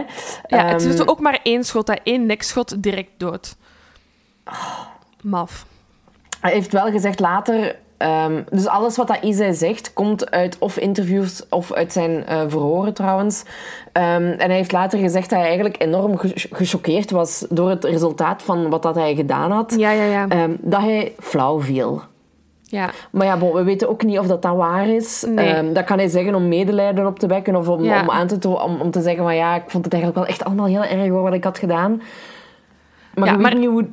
Ja, het is Ehm, dus ook maar één schot, hè. één nekschot direct dood. Maf. Hij heeft wel gezegd later... ehm, dus alles wat dat Isai zegt, komt uit of interviews of uit zijn eh, verhoren trouwens. Ehm, en hij heeft later gezegd dat hij eigenlijk enorm ge- gechoqueerd was door het resultaat van wat dat hij gedaan had. Ja, ja, ja. Ehm, dat hij flauw viel. ja. Maar ja, bon, we weten ook niet of dat, waar is. Nee. Dat kan hij zeggen om medelijden op te wekken of om, Ja. om, aan te om, om te zeggen van ja, ik vond het eigenlijk wel echt allemaal heel erg hoor, wat ik had gedaan. Maar Ja, maar- niet hoe...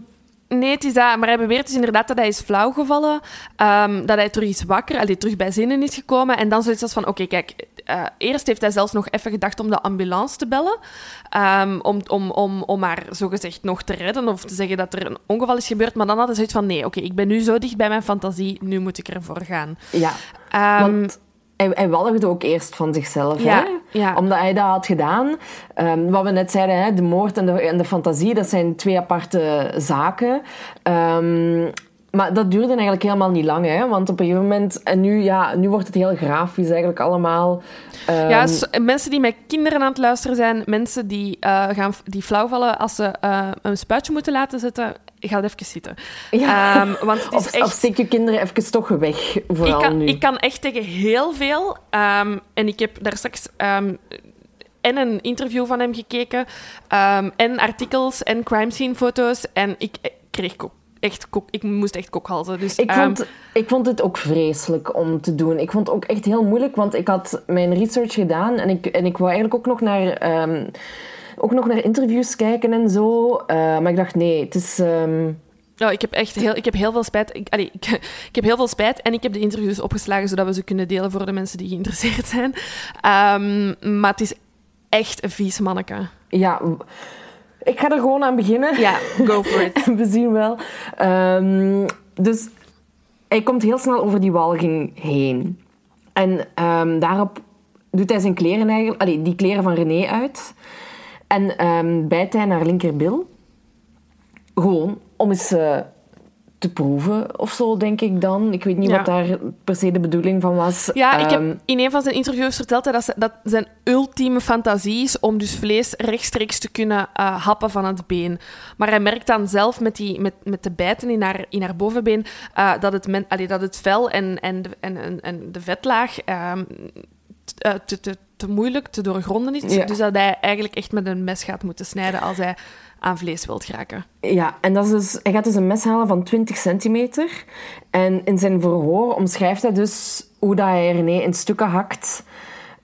Nee, het is dat. Maar hij beweert dus inderdaad dat hij is flauwgevallen. ehm, dat hij terug is wakker, allee, terug bij zinnen is gekomen. En dan zoiets als van, oké, kijk... eh, eerst heeft hij zelfs nog even gedacht om de ambulance te bellen. ehm, om, om, om, om haar zogezegd nog te redden of te zeggen dat er een ongeval is gebeurd. Maar dan had hij zoiets van, nee, oké, ik ben nu zo dicht bij mijn fantasie, nu moet ik ervoor gaan. Ja, Ehm, want hij, hij walgde ook eerst van zichzelf. Ja, hè? ja. Omdat hij dat had gedaan. Ehm, wat we net zeiden, hè, de moord en de, en de fantasie, dat zijn twee aparte zaken. Ehm, maar dat duurde eigenlijk helemaal niet lang, hè? want op een gegeven moment... En nu, ja, nu wordt het heel grafisch eigenlijk allemaal. Ehm, Ja, mensen die met kinderen aan het luisteren zijn, mensen die, eh, gaan, die flauwvallen als ze eh, een spuitje moeten laten zetten, ga even zitten. Ja. Ehm, want het is of, echt... of steek je kinderen even toch weg, vooral ik, kan, nu. ik kan echt tegen heel veel. ehm, en ik heb daar straks ehm, en een interview van hem gekeken, en artikels en crime scene foto's. En ik eh, kreeg kok, echt ik moest echt kokhalzen. Dus, Ik vond, ik vond het ook vreselijk om te doen. Ik vond het ook echt heel moeilijk, want ik had mijn research gedaan en ik, en ik wou eigenlijk ook nog naar, ook nog naar interviews kijken en zo. Eh, maar ik dacht, nee, het is... Ja, ik heb echt heel, ik heb heel veel spijt. Ik, allee, ik, ik heb heel veel spijt en ik heb de interviews opgeslagen zodat we ze kunnen delen voor de mensen die geïnteresseerd zijn. Ehm, maar het is echt een vies manneke. ja, ik ga er gewoon aan beginnen. Ja, go for it. We zien wel. Ehm, dus hij komt heel snel over die walging heen. En daarop doet hij zijn kleren eigenlijk... Allee, die kleren van René uit. En ehm, bijt hij naar linkerbil. Gewoon om eens eh, te proeven of zo, denk ik dan. Ik weet niet Ja. wat daar per se de bedoeling van was. Ja, ik Ehm, heb in een van zijn interviews verteld dat, ze- dat zijn ultieme fantasie is om dus vlees rechtstreeks te kunnen eh, happen van het been. Maar hij merkt dan zelf met, die, met, met de bijten in haar, in haar bovenbeen eh, dat, het men, allee, dat het vel en, en, de, en, en, en de vetlaag ehm, t- eh, te, te, te moeilijk te doorgronden is. Ja. Dus dat hij eigenlijk echt met een mes gaat moeten snijden als hij aan vlees wilt geraken. Ja, en dat is dus, hij gaat dus een mes halen van 20 centimeter. En in zijn verhoor omschrijft hij dus hoe dat hij René in stukken hakt.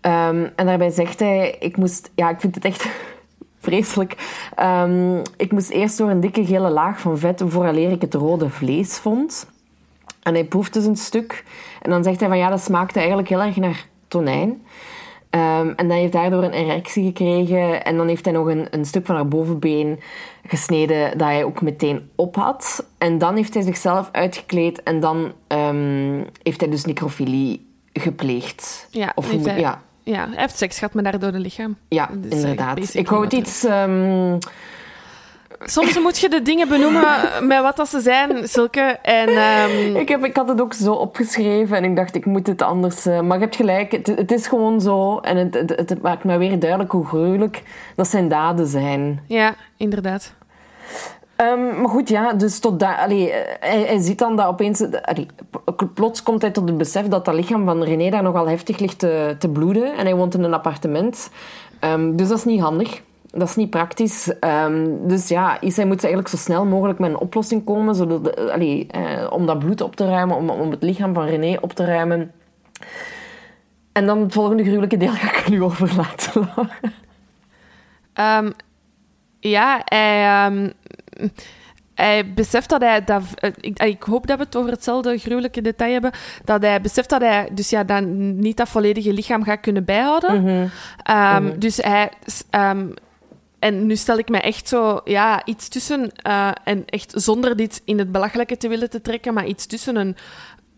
Ehm, en daarbij zegt hij, ik moest, ja, ik vind het echt vreselijk. Ehm, ik moest eerst door een dikke gele laag van vet vooraleer ik het rode vlees vond. En hij proeft dus een stuk. En dan zegt hij van ja, dat smaakte eigenlijk heel erg naar tonijn. Ehm, en dan heeft hij daardoor een erectie gekregen. En dan heeft hij nog een, een stuk van haar bovenbeen gesneden dat hij ook meteen op had. En dan heeft hij zichzelf uitgekleed en dan ehm, heeft hij dus necrofilie gepleegd. Ja, of hij- ja, Ja, hij heeft seks gehad met haar dode lichaam. ja is, eh, inderdaad. Ik wou het iets... ehm, Soms moet je de dingen benoemen met wat dat ze zijn, Silke. En ehm, ik, heb, ik had het ook zo opgeschreven en ik dacht, ik moet het anders... eh, maar je hebt gelijk, het, het is gewoon zo. En het, het, het maakt me weer duidelijk hoe gruwelijk dat zijn daden zijn. ja, inderdaad. Ehm, maar goed, ja, dus tot daar... Eh, hij, hij ziet dan dat opeens... Allee, plots komt hij tot het besef dat dat lichaam van René daar nogal heftig ligt te, te bloeden. En hij woont in een appartement. Ehm, dus dat is niet handig. Dat is niet praktisch. Ehm, dus ja, Isai moet eigenlijk zo snel mogelijk met een oplossing komen zodat, de- allee, eh, om dat bloed op te ruimen, om, om het lichaam van René op te ruimen. En dan het volgende gruwelijke deel ga ik nu overlaten. Laura. Ehm, ja, hij, ehm, hij beseft dat hij... Dat, eh, ik, ik hoop dat we het over hetzelfde gruwelijke detail hebben. Dat hij beseft dat hij dus ja, dan niet dat volledige lichaam gaat kunnen bijhouden. Ehm, Dus hij... en nu stel ik mij echt zo, ja, iets tussen, eh, en echt zonder dit in het belachelijke te willen te trekken, maar iets tussen een,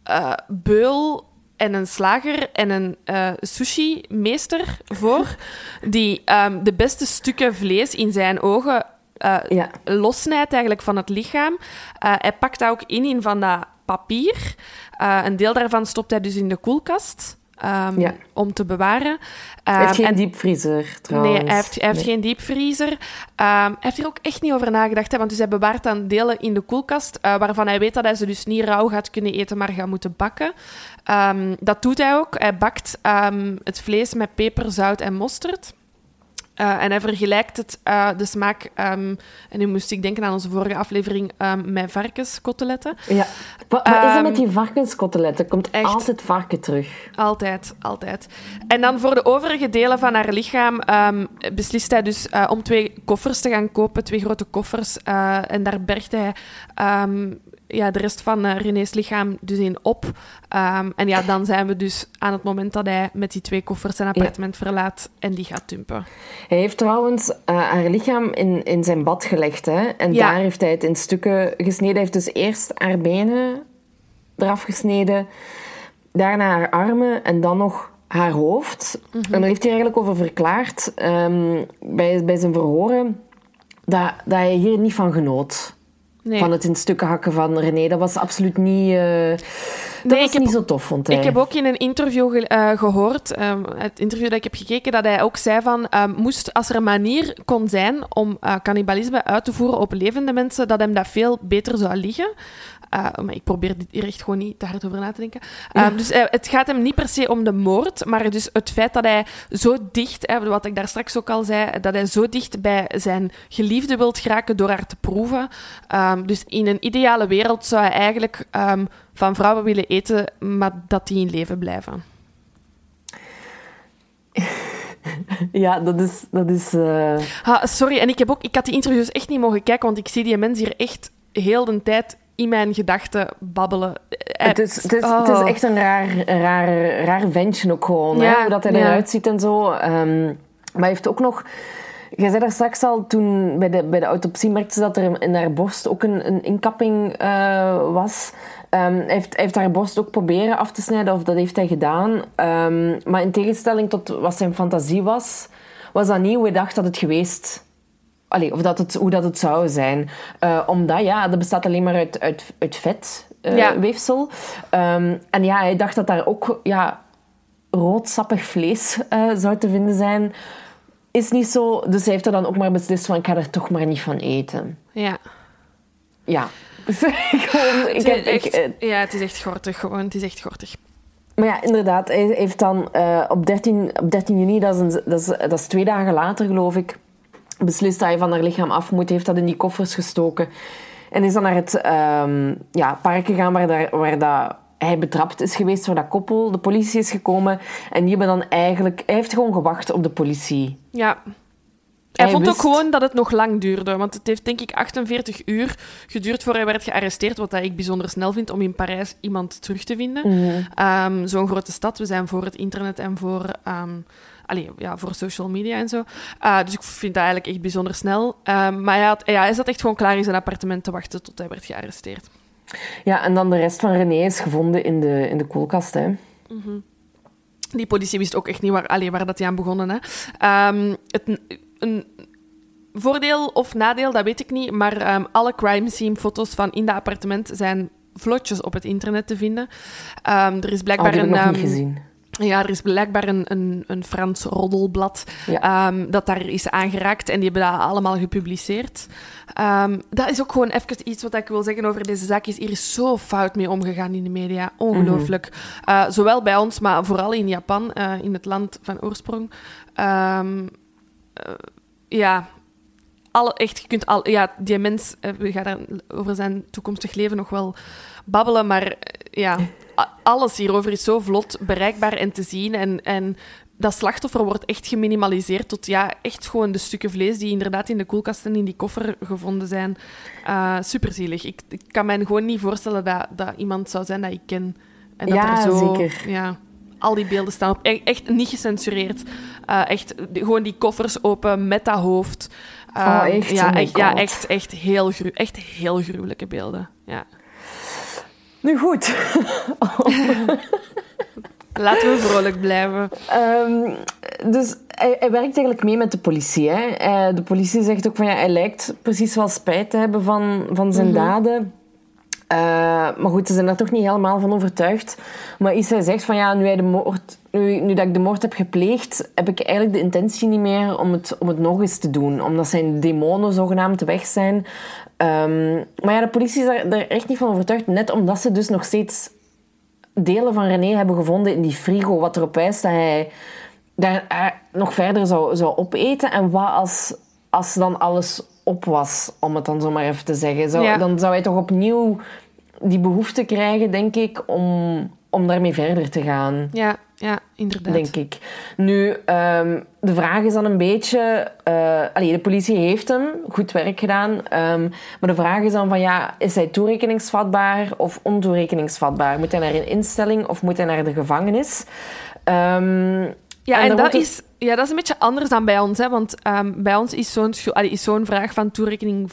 eh, beul en een slager en een uh, sushi-meester voor, die ehm, de beste stukken vlees in zijn ogen ja. lossnijdt eigenlijk van het lichaam. hij pakt dat ook in in van dat papier. een deel daarvan stopt hij dus in de koelkast. Um, om te bewaren. hij heeft geen en, diepvriezer, trouwens. Nee, hij heeft, hij heeft geen diepvriezer. Um, hij heeft er ook echt niet over nagedacht. Hè, want dus hij bewaart dan delen in de koelkast, uh, waarvan hij weet dat hij ze dus niet rauw gaat kunnen eten, maar gaat moeten bakken. Dat doet hij ook. Hij bakt het vlees met peper, zout en mosterd. Uh, en hij vergelijkt het, uh, de smaak, um, en nu moest ik denken aan onze vorige aflevering, um, met varkenskoteletten. Ja. Wat, wat um, is er met die varkenskoteletten? Komt echt, altijd varken terug? Altijd, altijd. En dan voor de overige delen van haar lichaam beslist hij dus uh, om twee koffers te gaan kopen, twee grote koffers. en daar bergt hij ja, de rest van uh, René's lichaam dus in op. Um, en ja, dan zijn we dus aan het moment dat hij met die twee koffers zijn appartement verlaat en die gaat tumpen. Hij heeft trouwens uh, haar lichaam in, in zijn bad gelegd. Hè? En ja. daar heeft hij het in stukken gesneden. Hij heeft dus eerst haar benen eraf gesneden, daarna haar armen en dan nog haar hoofd. Mm -hmm. En daar heeft hij eigenlijk over verklaard um, bij, bij zijn verhoren dat, dat hij hier niet van genoot. Nee. Van het in stukken hakken van René. Dat was absoluut niet... Uh, dat nee, was niet zo tof, vond hij. Ik heb ook in een interview ge uh, gehoord, um, het interview dat ik heb gekeken, dat hij ook zei van, um, moest, als er een manier kon zijn om uh, cannibalisme uit te voeren op levende mensen, dat hem dat veel beter zou liggen. Uh, maar ik probeer hier echt gewoon niet te hard over na te denken. Ja. Um, dus uh, het gaat hem niet per se om de moord, maar dus het feit dat hij zo dicht, hè, wat ik daar straks ook al zei, dat hij zo dicht bij zijn geliefde wilt geraken door haar te proeven. Um, dus in een ideale wereld zou hij eigenlijk um, van vrouwen willen eten, maar dat die in leven blijven. Ja, dat is... Dat is uh... ha, sorry, en ik, heb ook, ik had die interviews echt niet mogen kijken, want ik zie die mensen hier echt heel de tijd in mijn gedachten babbelen. Het is, het, is, oh. het is echt een raar, raar, raar ventje ook gewoon. Ja, hè? Hoe dat hij eruit ziet en zo. Um, maar hij heeft ook nog... Jij zei daar straks al, toen bij de, bij de autopsie merkte ze dat er in haar borst ook een, een inkapping uh, was. Um, hij, heeft, hij heeft haar borst ook proberen af te snijden, of dat heeft hij gedaan. Um, maar in tegenstelling tot wat zijn fantasie was, was dat niet hoe hij dacht dat het geweest Allee, of dat het, hoe dat het zou zijn. Uh, omdat, ja, dat bestaat alleen maar uit, uit, uit vetweefsel. Uh, ja. um, en ja, hij dacht dat daar ook ja, roodsappig vlees uh, zou te vinden zijn. Is niet zo. Dus hij heeft er dan ook maar beslist van, ik ga er toch maar niet van eten. Ja. Ja. gewoon, ik heb, echt, ik, ja, het is echt gortig. Gewoon, het is echt gortig. Maar ja, inderdaad. Hij heeft dan uh, op, 13, op 13 juni, dat is, een, dat, is, dat is twee dagen later geloof ik beslist dat hij van haar lichaam af moet, heeft dat in die koffers gestoken. En is dan naar het um, ja, park gegaan waar, daar, waar dat hij betrapt is geweest door dat koppel. De politie is gekomen en die hebben dan eigenlijk... Hij heeft gewoon gewacht op de politie. Ja. Hij, hij vond wist... ook gewoon dat het nog lang duurde. Want het heeft denk ik 48 uur geduurd voor hij werd gearresteerd. Wat ik bijzonder snel vind om in Parijs iemand terug te vinden. Mm -hmm. um, Zo'n grote stad. We zijn voor het internet en voor... Um, Allee, ja, voor social media en zo. Uh, dus ik vind dat eigenlijk echt bijzonder snel. Uh, maar hij, had, ja, hij zat echt gewoon klaar in zijn appartement te wachten tot hij werd gearresteerd. Ja, en dan de rest van René is gevonden in de, in de koelkast, hè. Mm -hmm. Die politie wist ook echt niet waar, allee, waar dat hij aan begonnen, hè. Um, het, een voordeel of nadeel, dat weet ik niet, maar um, alle crime scene foto's van in dat appartement zijn vlotjes op het internet te vinden. Um, er is blijkbaar oh, een... nog niet gezien. Ja, er is blijkbaar een, een, een Frans roddelblad ja. um, dat daar is aangeraakt en die hebben dat allemaal gepubliceerd. Um, dat is ook gewoon even iets wat ik wil zeggen over deze zaak. Is hier is zo fout mee omgegaan in de media. Ongelooflijk. Mm -hmm. uh, zowel bij ons, maar vooral in Japan, uh, in het land van oorsprong. Um, uh, ja, alle, echt, je kunt al, ja, die mens, we gaan over zijn toekomstig leven nog wel babbelen, maar ja, alles hierover is zo vlot bereikbaar en te zien. En, en dat slachtoffer wordt echt geminimaliseerd tot ja, echt gewoon de stukken vlees die inderdaad in de koelkasten in die koffer gevonden zijn. Uh, superzielig. Ik, ik kan me gewoon niet voorstellen dat, dat iemand zou zijn dat ik ken. En dat ja, er zo, zeker. Ja, al die beelden staan op. E-, echt niet gecensureerd. Uh, echt gewoon die koffers open met dat hoofd. Uh, oh, echt? Ja, oh echt, ja echt, echt, heel gru echt heel gruwelijke beelden. Ja. Nu goed. Laten we vrolijk blijven. Ehm, dus hij, hij, werkt eigenlijk mee met de politie. Hè. Eh, de politie zegt ook van ja, hij lijkt precies wel spijt te hebben van, van zijn mhm. daden. Uh, maar goed, ze zijn daar toch niet helemaal van overtuigd. Maar Issa zegt van ja, nu, hij de moord, nu, nu dat ik de moord heb gepleegd, heb ik eigenlijk de intentie niet meer om het, om het nog eens te doen. Omdat zijn demonen zogenaamd weg zijn. Um, maar ja, de politie is daar echt niet van overtuigd. Net omdat ze dus nog steeds delen van René hebben gevonden in die frigo. Wat erop wijst dat hij daar nog verder zou, zou opeten. En wat als, als dan alles op was, om het dan zo maar even te zeggen. Zou, Dan zou hij toch opnieuw die behoefte krijgen, denk ik, om, om daarmee verder te gaan. Ja, ja, inderdaad. Denk ik. Nu, um, de vraag is dan een beetje... Allee, de politie heeft hem goed werk gedaan. Um, maar de vraag is dan van, ja, is hij toerekeningsvatbaar of ontoerekeningsvatbaar? Moet hij naar een instelling of moet hij naar de gevangenis? Um, ja, en, dat, is, ja, dat is een beetje anders dan bij ons. Hè? Want um, bij ons is zo'n zo'n vraag van toerekening,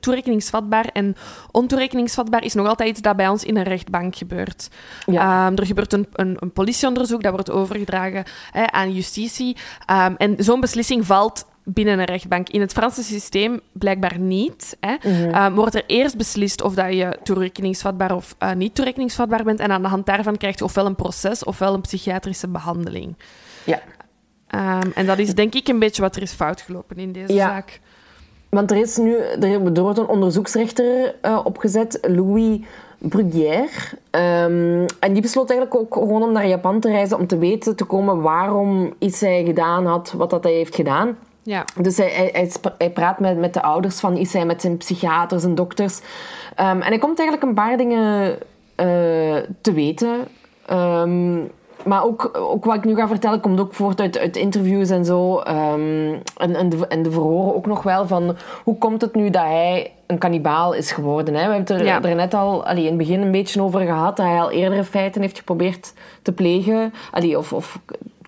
toerekeningsvatbaar en ontoerekeningsvatbaar is nog altijd iets dat bij ons in een rechtbank gebeurt. Ja. Um, er gebeurt een, een, een, politieonderzoek, dat wordt overgedragen hè, aan justitie. Um, en zo'n beslissing valt binnen een rechtbank. In het Franse systeem blijkbaar niet. Hè. Mm wordt er eerst beslist of dat je toerekeningsvatbaar of uh, niet toerekeningsvatbaar bent. En aan de hand daarvan krijg je ofwel een proces ofwel een psychiatrische behandeling. Ja. Um, en dat is denk ik een beetje wat er is fout gelopen in deze ja. zaak. Want er is nu er wordt een onderzoeksrechter uh, opgezet, Louis Bruguière. Um, en die besloot eigenlijk ook gewoon om naar Japan te reizen om te weten te komen waarom iets hij gedaan had, wat dat hij heeft gedaan. Ja. Dus hij, hij, hij, praat met, met de ouders van Isai, met zijn psychiaters en dokters. Um, en hij komt eigenlijk een paar dingen uh, te weten. Um, maar ook, ook wat ik nu ga vertellen komt ook voort uit, uit interviews en zo. Um, en, en, de, en de verhoren ook nog wel van hoe komt het nu dat hij een kannibaal is geworden. Hè? We hebben het er, er net al allee, in het begin een beetje over gehad dat hij al eerdere feiten heeft geprobeerd te plegen. Allee, of, of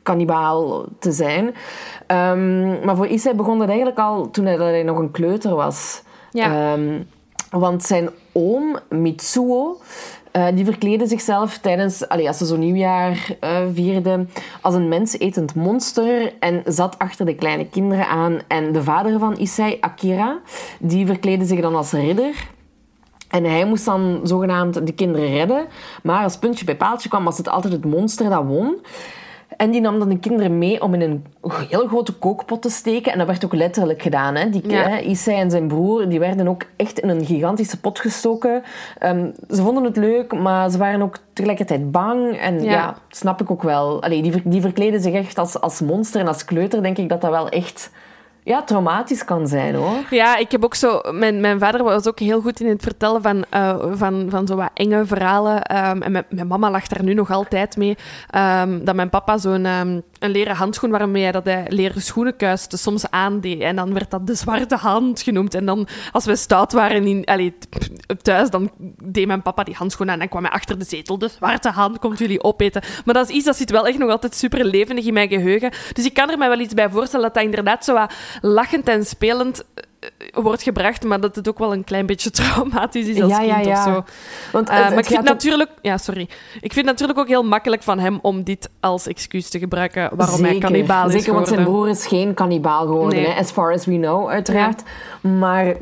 kannibaal te zijn. Um, maar voor Issei begon dat eigenlijk al toen hij, dat hij nog een kleuter was. Ja. Um, want zijn oom, Mitsuo, uh, die verkleedde zichzelf tijdens, als ze zo'n nieuwjaar uh, vierden, als een mensetend monster en zat achter de kleine kinderen aan. En de vader van Issei, Akira, die verkleedde zich dan als ridder. En hij moest dan zogenaamd de kinderen redden. Maar als puntje bij paaltje kwam, was het altijd het monster dat won. En die nam dan de kinderen mee om in een heel grote kookpot te steken. En dat werd ook letterlijk gedaan. Hè. Die, ja. En zijn broer die werden ook echt in een gigantische pot gestoken. Um, ze vonden het leuk, maar ze waren ook tegelijkertijd bang. En ja, ja snap ik ook wel. Allee, die, die verkleden zich echt als, als monster en als kleuter. Denk ik dat dat wel echt ja, traumatisch kan zijn hoor. Ja, ik heb ook zo. Mijn, mijn vader was ook heel goed in het vertellen van, uh, van, van zo wat enge verhalen. Um, en mijn, mama lag daar nu nog altijd mee. Um, dat mijn papa zo'n um, een leren handschoen waarmee hij, dat hij leren soms aandeed. En dan werd dat de zwarte hand genoemd. En dan, als we stout waren in, allee, thuis, dan deed mijn papa die handschoen aan. En kwam hij achter de zetel. De zwarte hand komt jullie opeten. Maar dat is iets dat zit wel echt nog altijd super levendig in mijn geheugen. Dus ik kan er mij wel iets bij voorstellen dat dat inderdaad zo lachend en spelend wordt gebracht, maar dat het ook wel een klein beetje traumatisch is als ja, kind ja, ja. of zo. Want uh, maar ik vind natuurlijk... Ja, sorry. Ik vind het natuurlijk ook heel makkelijk van hem om dit als excuus te gebruiken waarom zeker, hij kannibaal is Zeker, want zijn broer is geen kannibaal geworden, nee. hè, as far as we know, uiteraard. Maar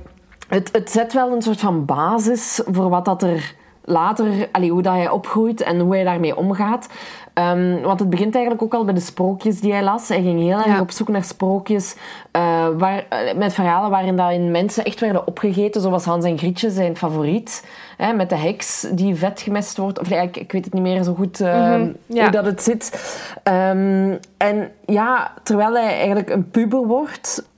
het, het zet wel een soort van basis voor wat dat er later, allee, hoe dat hij opgroeit en hoe hij daarmee omgaat. Um, want het begint eigenlijk ook al bij de sprookjes die hij las. Hij ging heel erg ja. op zoek naar sprookjes uh, waar, uh, met verhalen waarin dat in mensen echt werden opgegeten. Zoals Hans en Grietje, zijn favoriet. Hè, met de heks die vet gemest wordt. Of ik, ik weet het niet meer zo goed uh, mm -hmm. ja. hoe dat het zit. Um, en ja, terwijl hij eigenlijk een puber wordt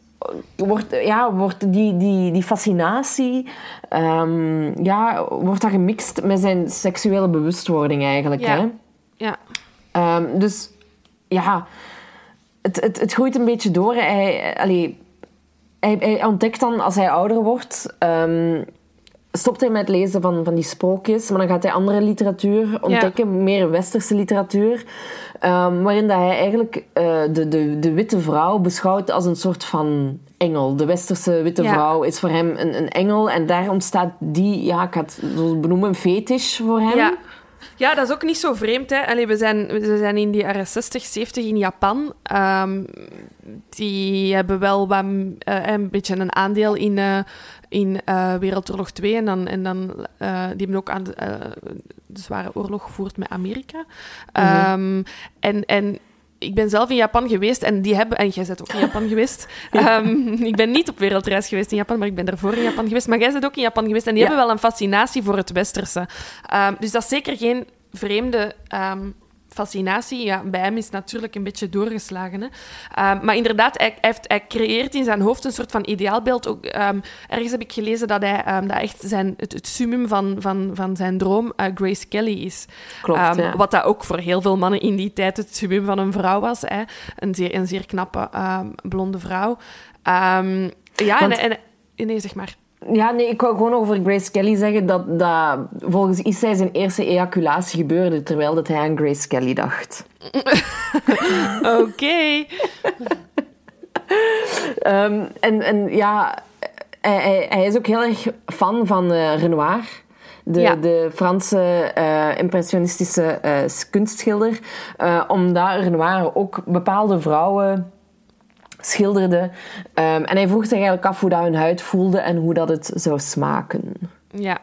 wordt, ja, wordt die, die, die fascinatie um, ja, wordt dat gemixt met zijn seksuele bewustwording eigenlijk. Ja. Hè? Um, dus ja, het, het, het groeit een beetje door. Hij, allee, hij, hij ontdekt dan als hij ouder wordt. Um, stopt hij met het lezen van, van die sprookjes, maar dan gaat hij andere literatuur ontdekken, ja. meer westerse literatuur, um, waarin dat hij eigenlijk uh, de, de, de witte vrouw beschouwt als een soort van engel. De westerse witte Ja. vrouw is voor hem een, een engel. En daar ontstaat die, ja, ik ga het zo benoemen, een fetish voor hem. Ja. Ja, dat is ook niet zo vreemd. Hè. Allee, we, zijn, we zijn in die jaren 60, 70 in Japan. Ehm, die hebben wel wat, eh, een beetje een aandeel in, eh, in eh, Wereldoorlog 2. En dan, en dan, die hebben ook aan de, zware oorlog gevoerd met Amerika. Ehm, en, en ik ben zelf in Japan geweest en die hebben... En jij bent ook in Japan geweest. Ehm, ik ben niet op wereldreis geweest in Japan, maar ik ben daarvoor in Japan geweest. Maar jij bent ook in Japan geweest en die Ja. hebben wel een fascinatie voor het westerse. Ehm, dus dat is zeker geen vreemde ehm, fascinatie. Ja, bij hem is natuurlijk een beetje doorgeslagen. Hè. Ehm, maar inderdaad, hij, hij heeft, hij creëert in zijn hoofd een soort van ideaalbeeld. Ook, ehm, ergens heb ik gelezen dat hij ehm, dat echt zijn, het, het summum van, van, van zijn droom eh, Grace Kelly is. Klopt, ja. Wat dat ook voor heel veel mannen in die tijd het summum van een vrouw was. Hè. Een, zeer, een zeer knappe, blonde vrouw. Ja, Want- en, en... Nee, zeg maar. Ja, nee, ik wou gewoon over Grace Kelly zeggen dat, dat volgens Issa zijn eerste ejaculatie gebeurde terwijl dat hij aan Grace Kelly dacht. Oké. Ehm, en, en ja, hij, hij, hij is ook heel erg fan van eh, Renoir. De, Ja. de Franse eh, impressionistische eh, kunstschilder. Omdat Renoir ook bepaalde vrouwen schilderde. Ehm, en hij vroeg zich eigenlijk af hoe dat hun huid voelde en hoe dat het zou smaken. Ja.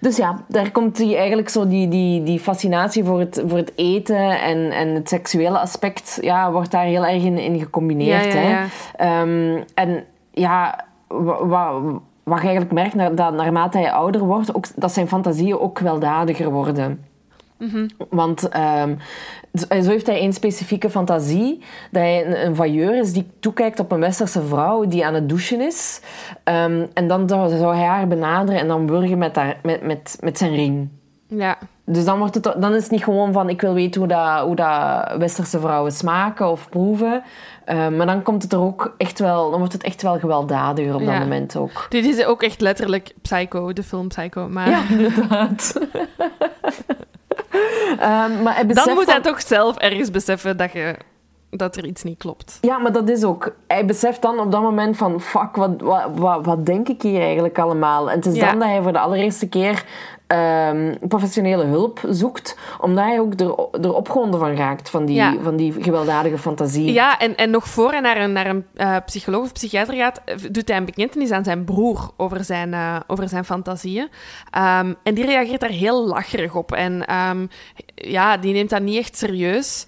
Dus ja, daar komt die, eigenlijk zo die, die, die fascinatie voor het, voor het eten en, en het seksuele aspect, ja, wordt daar heel erg in, in gecombineerd. Ja, ja, ja. Hè? Ehm, en ja, wa- wa- wat je eigenlijk merkt, dat naarmate hij ouder wordt, ook, dat zijn fantasieën ook welddadiger worden. Mhm. Want ehm, zo zo heeft hij één specifieke fantasie. Dat hij een, een voyeur is die toekijkt op een westerse vrouw die aan het douchen is. Ehm, en dan zou, zou hij haar benaderen en dan burgen met, haar, met, met, met zijn ring. Ja. Dus dan, wordt het, dan is het niet gewoon van ik wil weten hoe, dat, hoe dat westerse vrouwen smaken of proeven. Ehm, maar dan komt het er ook echt wel, dan wordt het echt wel gewelddadiger op Ja. dat moment ook. Dit is ook echt letterlijk Psycho, de film Psycho. Maar Ja, inderdaad. Ehm, maar hij dan moet hij toch zelf ergens beseffen dat, je, dat er iets niet klopt. Ja, maar dat is ook... Hij beseft dan op dat moment van... Fuck, wat, wat, wat, wat denk ik hier eigenlijk allemaal? En het is Ja. dan dat hij voor de allereerste keer ehm, professionele hulp zoekt. Omdat hij ook er, er opgewonden van raakt. Van die, Ja. van die gewelddadige fantasie. Ja, en, en nog voor hij naar een, naar een eh, psycholoog of psychiater gaat, eh, doet hij een bekentenis aan zijn broer over zijn, eh, over zijn fantasieën. Ehm, en die reageert daar heel lacherig op. En ehm, ja, die neemt dat niet echt serieus.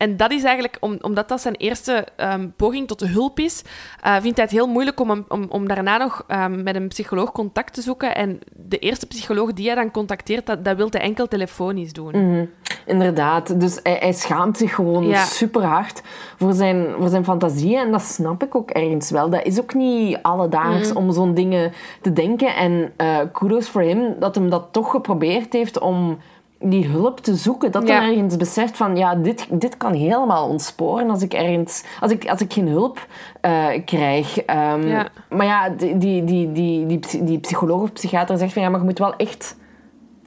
En dat is eigenlijk, om, omdat dat zijn eerste ehm, poging tot de hulp is, eh, vindt hij het heel moeilijk om, om, om daarna nog ehm, met een psycholoog contact te zoeken. En de eerste psycholoog die hij dan contacteert, dat, dat wil hij enkel telefonisch doen. Mhm, inderdaad. Dus hij, hij schaamt zich gewoon Ja. super hard voor zijn, voor zijn fantasieën. En dat snap ik ook ergens wel. Dat is ook niet alledaags Mhm. om zo'n dingen te denken. En eh, kudos voor hem dat hem dat toch geprobeerd heeft om die hulp te zoeken. Dat Ja. hij ergens beseft van, ja, dit, dit kan helemaal ontsporen als ik ergens... Als ik, als ik geen hulp eh, krijg. Ehm, Ja. Maar ja, die, die, die, die, die, psy- die psycholoog of psychiater zegt van, ja, maar je moet wel echt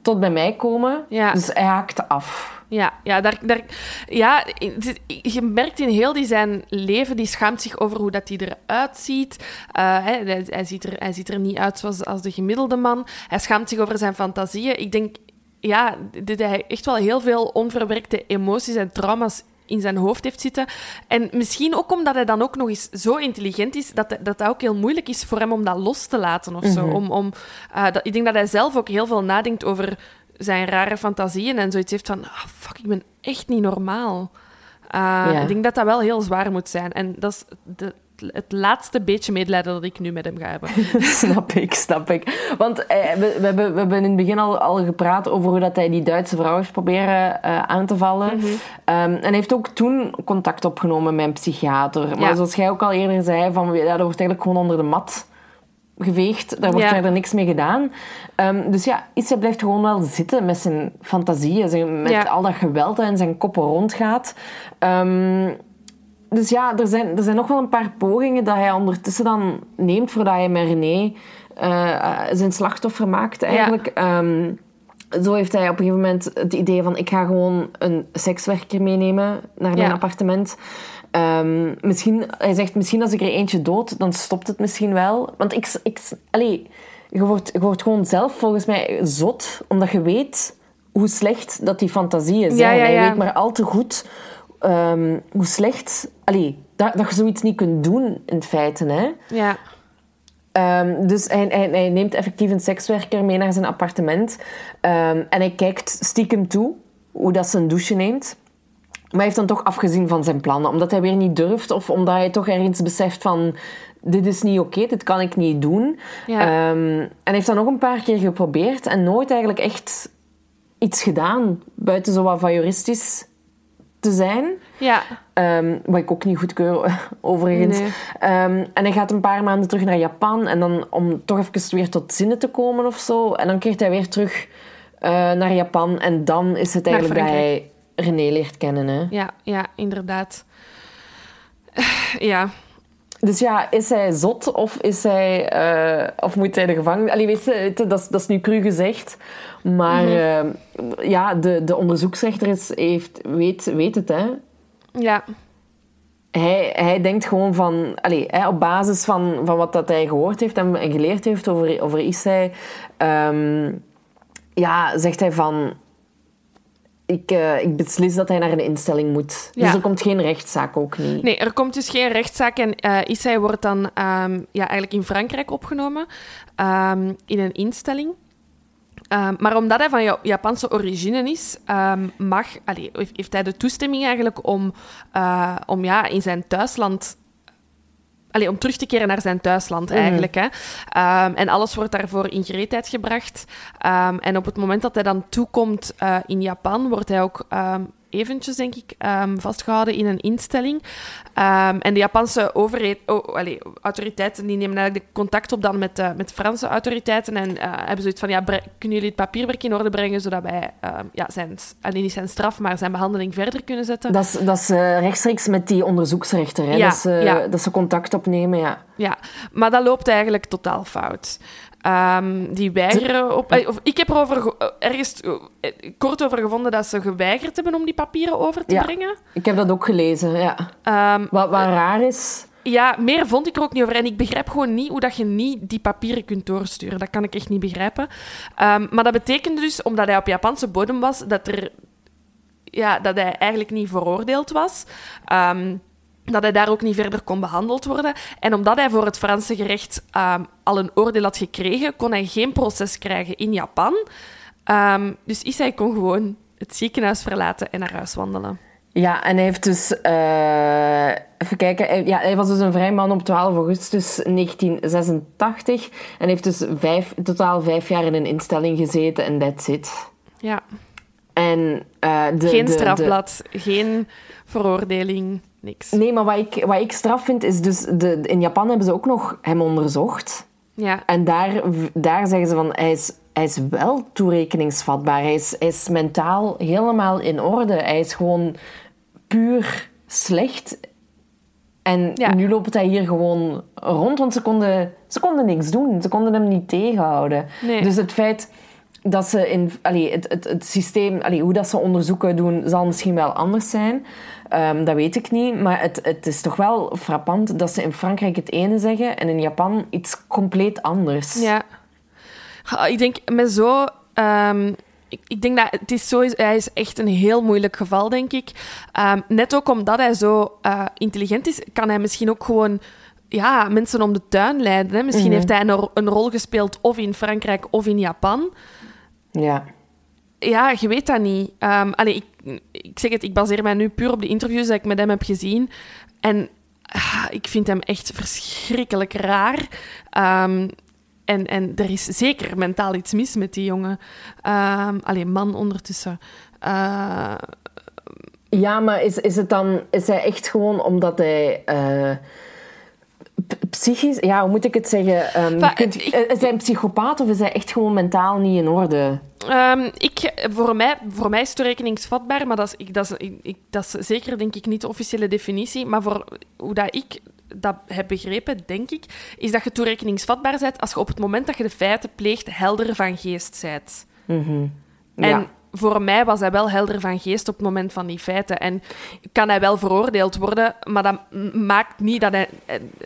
tot bij mij komen. Ja. Dus hij haakt af. Ja, ja, daar, daar, ja je merkt in heel die zijn leven, die schaamt zich over hoe dat hij eruit ziet. Eh, hij, hij, hij ziet er. Hij ziet er niet uit zoals als de gemiddelde man. Hij schaamt zich over zijn fantasieën. Ik denk, ja, dat hij echt wel heel veel onverwerkte emoties en trauma's in zijn hoofd heeft zitten. En misschien ook omdat hij dan ook nog eens zo intelligent is, dat dat, dat ook heel moeilijk is voor hem om dat los te laten of zo. Om, om, eh, dat, ik denk dat hij zelf ook heel veel nadenkt over zijn rare fantasieën en zoiets heeft van, ah, fuck, ik ben echt niet normaal. Eh, Ja. Ik denk dat dat wel heel zwaar moet zijn. En dat is de, het laatste beetje medelijden dat ik nu met hem ga hebben. snap ik, snap ik. Want eh, we, we, hebben, we hebben in het begin al, al gepraat over hoe dat hij die Duitse vrouw heeft proberen eh, aan te vallen. Mhm. Ehm, en hij heeft ook toen contact opgenomen met een psychiater. Maar Ja. zoals jij ook al eerder zei, van, ja, dat wordt eigenlijk gewoon onder de mat geveegd. Daar wordt Ja. verder niks mee gedaan. Ehm, dus ja, Issa blijft gewoon wel zitten met zijn fantasieën. zijn- Met Ja. al dat geweld dat in zijn kop rondgaat. Ehm, dus ja, er zijn, er zijn nog wel een paar pogingen dat hij ondertussen dan neemt voordat hij met René eh, eh, zijn slachtoffer maakt eigenlijk. Ehm, zo heeft hij op een gegeven moment het idee van ik ga gewoon een sekswerker meenemen naar mijn Ja. appartement. Ehm, misschien, hij zegt, misschien als ik er eentje dood, dan stopt het misschien wel. Want ik... ik allee, je, wordt, je wordt gewoon zelf volgens mij zot, omdat je weet hoe slecht dat die fantasie is. Ja, ja, Je ja. weet maar al te goed ehm, hoe slecht... Allee, dat, dat je zoiets niet kunt doen, in feite. Hè? Ja. Ehm, dus hij, hij, hij neemt effectief een sekswerker mee naar zijn appartement. Ehm, en hij kijkt stiekem toe hoe dat ze een douche neemt. Maar hij heeft dan toch afgezien van zijn plannen. Omdat hij weer niet durft. Of omdat hij toch ergens beseft van... Dit is niet oké, dit kan ik niet doen. Ja. En hij heeft dat nog een paar keer geprobeerd. En nooit eigenlijk echt iets gedaan. Buiten zo wat voyeuristisch te zijn. Ja. Ehm, wat ik ook niet goedkeur, overigens. Nee. Ehm, en hij gaat een paar maanden terug naar Japan. En dan om toch even weer tot zinnen te komen of zo. En dan keert hij weer terug eh, naar Japan. En dan is het eigenlijk dat hij René leert kennen. Hè? Ja, ja, inderdaad. Ja. Dus ja, is hij zot of, is hij, eh, of moet hij de gevangenis... Allee, weet je, dat, is, dat is nu cru gezegd. Maar eh, ja, de, de onderzoeksrechter is, heeft, weet, weet het, hè. Ja. Hij, hij denkt gewoon van, allee, hè, op basis van, van wat dat hij gehoord heeft en, en geleerd heeft over, over Issei, ehm, ja, zegt hij van, ik, eh, ik beslis dat hij naar een instelling moet. Ja. Dus er komt geen rechtszaak ook niet. Nee, er komt dus geen rechtszaak en Issei wordt dan ehm, ja, eigenlijk in Frankrijk opgenomen ehm, in een instelling. Ehm, maar omdat hij van Ja- Japanse origine is, mag, allee, heeft- heeft hij de toestemming eigenlijk om, eh, om ja, in zijn thuisland Allee, om terug te keren naar zijn thuisland eigenlijk. Hè. Ehm, en alles wordt daarvoor in gereedheid gebracht. Ehm, en op het moment dat hij dan toekomt eh, in Japan, wordt hij ook ehm, eventjes, denk ik, ehm, vastgehouden in een instelling. Ehm, en de Japanse overheid, oh, allee, autoriteiten die nemen eigenlijk de contact op dan met, de met de Franse autoriteiten en eh, hebben zoiets van, ja, kunnen jullie het papierwerk in orde brengen, zodat wij ehm, ja, zijn, alleen niet zijn straf, maar zijn behandeling verder kunnen zetten. Dat is, dat is eh, rechtstreeks met die onderzoeksrechter. Hè? Ja, dat, ze, ja. dat ze contact opnemen, ja. Ja, maar dat loopt eigenlijk totaal fout. Ehm, die weigeren op. eh, Of, ik heb er over ge- eh, ergens eh, kort over gevonden dat ze geweigerd hebben om die papieren over te Ja. brengen. Ik heb dat ook gelezen, ja. Ehm, Wat, wat raar is... ja, meer vond ik er ook niet over. En ik begrijp gewoon niet hoe dat je niet die papieren kunt doorsturen. Dat kan ik echt niet begrijpen. Ehm, maar dat betekende dus, omdat hij op Japanse bodem was, dat, er, ja, dat hij eigenlijk niet veroordeeld was. Dat hij daar ook niet verder kon behandeld worden. En omdat hij voor het Franse gerecht ehm, al een oordeel had gekregen, kon hij geen proces krijgen in Japan. Ehm, dus Issei kon gewoon het ziekenhuis verlaten en naar huis wandelen. Ja, en hij heeft dus... eh, even kijken. Hij, ja, hij was dus een vrij man op 12 augustus 1986. En heeft dus vijf, totaal vijf jaar in een instelling gezeten. En that's it. Ja. En, eh, de, geen de- de- strafblad, geen veroordeling, niks. Nee, maar wat ik, wat ik straf vind, is dus... De, in Japan hebben ze ook nog hem onderzocht. Ja, En daar, daar zeggen ze van, hij is, hij is wel toerekeningsvatbaar. Hij is, hij is mentaal helemaal in orde. Hij is gewoon puur slecht. En Ja. nu loopt hij hier gewoon rond, want ze konden, ze konden niks doen. Ze konden hem niet tegenhouden. Nee. Dus het feit dat ze in... Allee, het, het, het systeem, allee, hoe dat ze onderzoeken doen, zal misschien wel anders zijn. Ehm, dat weet ik niet. Maar het, het is toch wel frappant dat ze in Frankrijk het ene zeggen en in Japan iets compleet anders. ja. Ja, Ik denk met zo. ehm, ik, ik denk dat het is zo, hij is echt een heel moeilijk geval, denk ik. Ehm, net ook omdat hij zo eh, intelligent is, kan hij misschien ook gewoon ja, mensen om de tuin leiden. Hè? Misschien heeft hij een, een rol gespeeld of in Frankrijk of in Japan. Ja. Ja, je weet dat niet. Ehm allee, ik, ik zeg het, ik baseer mij nu puur op de interviews die ik met hem heb gezien. En ah, ik vind hem echt verschrikkelijk raar. Ehm, en, en er is zeker mentaal iets mis met die jongen. Ehm allee, man ondertussen. Eh, Ja, maar is, is het dan... Is hij echt gewoon omdat hij... eh, psychisch... Ja, hoe moet ik het zeggen? Ehm, Maar, kunt- ik- is hij een psychopaat of is hij echt gewoon mentaal niet in orde? Ehm, ik, voor, mij, voor mij is toerekeningsvatbaar, maar dat is, ik, dat, is, ik, dat is zeker denk ik niet de officiële definitie. Maar voor hoe dat ik dat heb begrepen, denk ik, is dat je toerekeningsvatbaar bent als je op het moment dat je de feiten pleegt helder van geest bent. Ja. En voor mij was hij wel helder van geest op het moment van die feiten. En kan hij wel veroordeeld worden, maar dat maakt niet dat hij,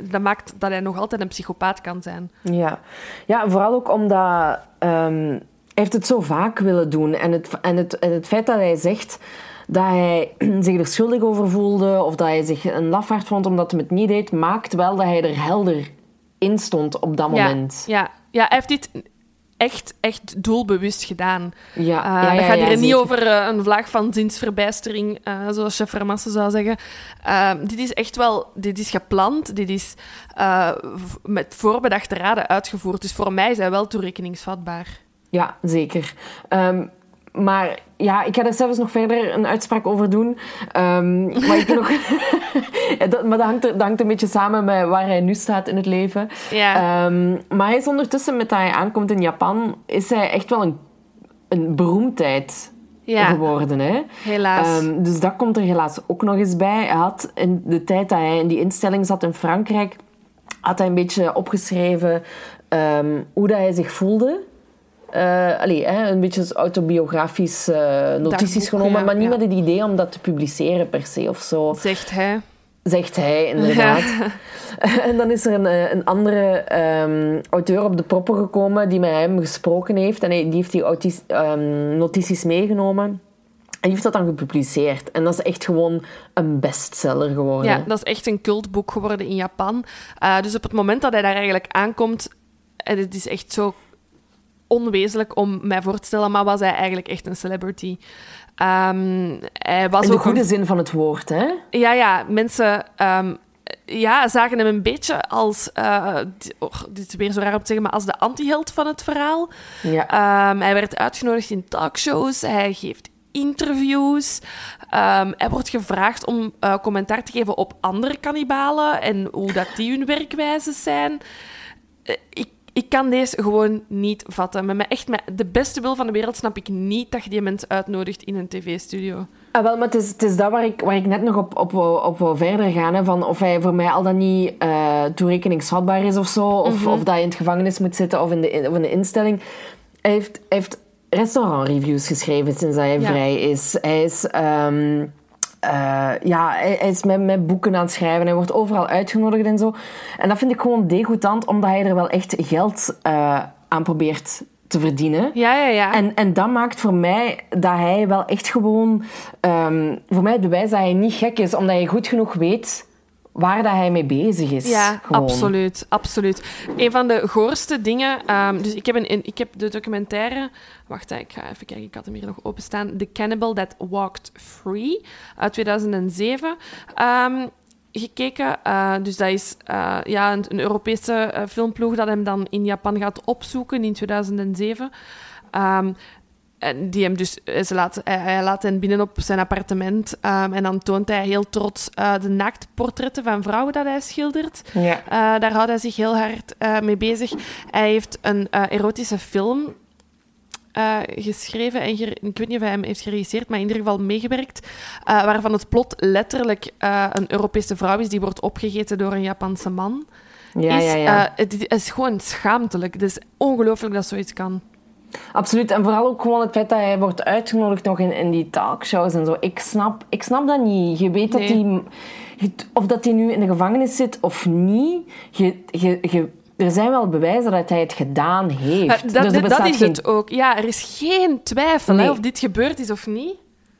dat maakt dat hij nog altijd een psychopaat kan zijn. Ja, ja vooral ook omdat um, hij heeft het zo vaak willen doen. En het, en, het, en het feit dat hij zegt dat hij zich er schuldig over voelde of dat hij zich een lafaard vond omdat hij het niet deed, maakt wel dat hij er helder in stond op dat moment. Ja, ja, hij heeft dit echt, echt doelbewust gedaan. Ja, uh, ja, ja, gaat hier niet over uh, een vlaag van zinsverbijstering, uh, zoals chef Ramasse zou zeggen. dit is echt wel... Dit is gepland, dit is met voorbedachte raden uitgevoerd. Dus voor mij is hij wel toerekeningsvatbaar. Ja, zeker. Um, maar ja, ik ga er zelfs nog verder een uitspraak over doen. Um, maar ik nog... dat, maar dat hangt, er, dat hangt, een beetje samen met waar hij nu staat in het leven. Ja. Um, maar hij is ondertussen, met dat hij aankomt in Japan, is hij echt wel een, een beroemdheid ja. geworden. Hè? Helaas. Um, dus dat komt er helaas ook nog eens bij. Hij had in de tijd dat hij in die instelling zat in Frankrijk, had hij een beetje opgeschreven hoe dat hij zich voelde. Uh, allee, hè, een beetje autobiografisch uh, notities genomen, ja, maar niet ja. met het idee om dat te publiceren per se of zo. Zegt hij. Zegt hij, inderdaad. en dan is er een, eh, een andere um, auteur op de proppen gekomen die met hem gesproken heeft. En hij, die heeft die autis, um, notities meegenomen. En die heeft dat dan gepubliceerd. En dat is echt gewoon een bestseller geworden. Ja, dat is echt een cultboek geworden in Japan. Uh, dus op het moment dat hij daar eigenlijk aankomt... En het is echt zo onwezenlijk om mij voor te stellen, maar was hij eigenlijk echt een celebrity. Um, hij was In de ook goede een... zin van het woord, hè? Ja, ja. Mensen um, ja, zagen hem een beetje als... Uh, oh, dit is weer zo raar om te zeggen, maar als de antiheld van het verhaal. Ja. Um, hij werd uitgenodigd in talkshows. Hij geeft interviews. Um, hij wordt gevraagd om uh, commentaar te geven op andere kannibalen en hoe dat die hun werkwijzes zijn. Uh, ik ik kan deze gewoon niet vatten. Met, echt, met de beste wil van de wereld snap ik niet dat je die mensen uitnodigt in een tv-studio. Ah, wel, maar het is, het is dat waar ik, waar ik net nog op, op, op wil verder gaan. Hè, van of hij voor mij al dan niet uh, toerekeningsvatbaar is of zo. Of, Mhm. of dat hij in het gevangenis moet zitten of in de, of in de instelling. Hij heeft, heeft restaurantreviews geschreven sinds hij Ja. vrij is. Hij is... ehm, eh, ja, hij, hij is met, met boeken aan het schrijven. Hij wordt overal uitgenodigd en zo. En dat vind ik gewoon degoutant, omdat hij er wel echt geld eh, aan probeert te verdienen. Ja, ja, ja. En, en dat maakt voor mij dat hij wel echt gewoon... ehm, voor mij het bewijs dat hij niet gek is, omdat hij goed genoeg weet waar dat hij mee bezig is. Ja, gewoon. absoluut, absoluut. Een van de goorste dingen... ehm, dus ik heb, een, ik heb de documentaire... Wacht, ik ga even kijken, ik had hem hier nog openstaan. The Cannibal That Walked Free, uit 2007. ehm, gekeken. Uh, dus dat is uh, ja, een, een Europese uh, filmploeg dat hem dan in Japan gaat opzoeken in 2007. Um, en die hem dus, ze laat, hij, laat hen binnen op zijn appartement um, en dan toont hij heel trots uh, de naaktportretten van vrouwen dat hij schildert. Ja. Uh, daar houdt hij zich heel hard uh, mee bezig. Hij heeft een erotische film geschreven en ik weet niet of hij hem heeft geregisseerd, maar in ieder geval meegewerkt, waarvan het plot letterlijk een Europese vrouw is die wordt opgegeten door een Japanse man. Ja, is, ja, ja. het is gewoon schaamtelijk. Het is ongelooflijk dat zoiets kan. Absoluut. En vooral ook gewoon het feit dat hij wordt uitgenodigd nog in, in die talkshows en zo. Ik snap, ik snap dat niet. Je weet Nee. dat hij... Of dat hij nu in de gevangenis zit of niet. Je, je, je, er zijn wel bewijzen dat hij het gedaan heeft. Dat, dus dat is geen... het ook. Ja, er is geen twijfel Nee. hè, of dit gebeurd is of niet.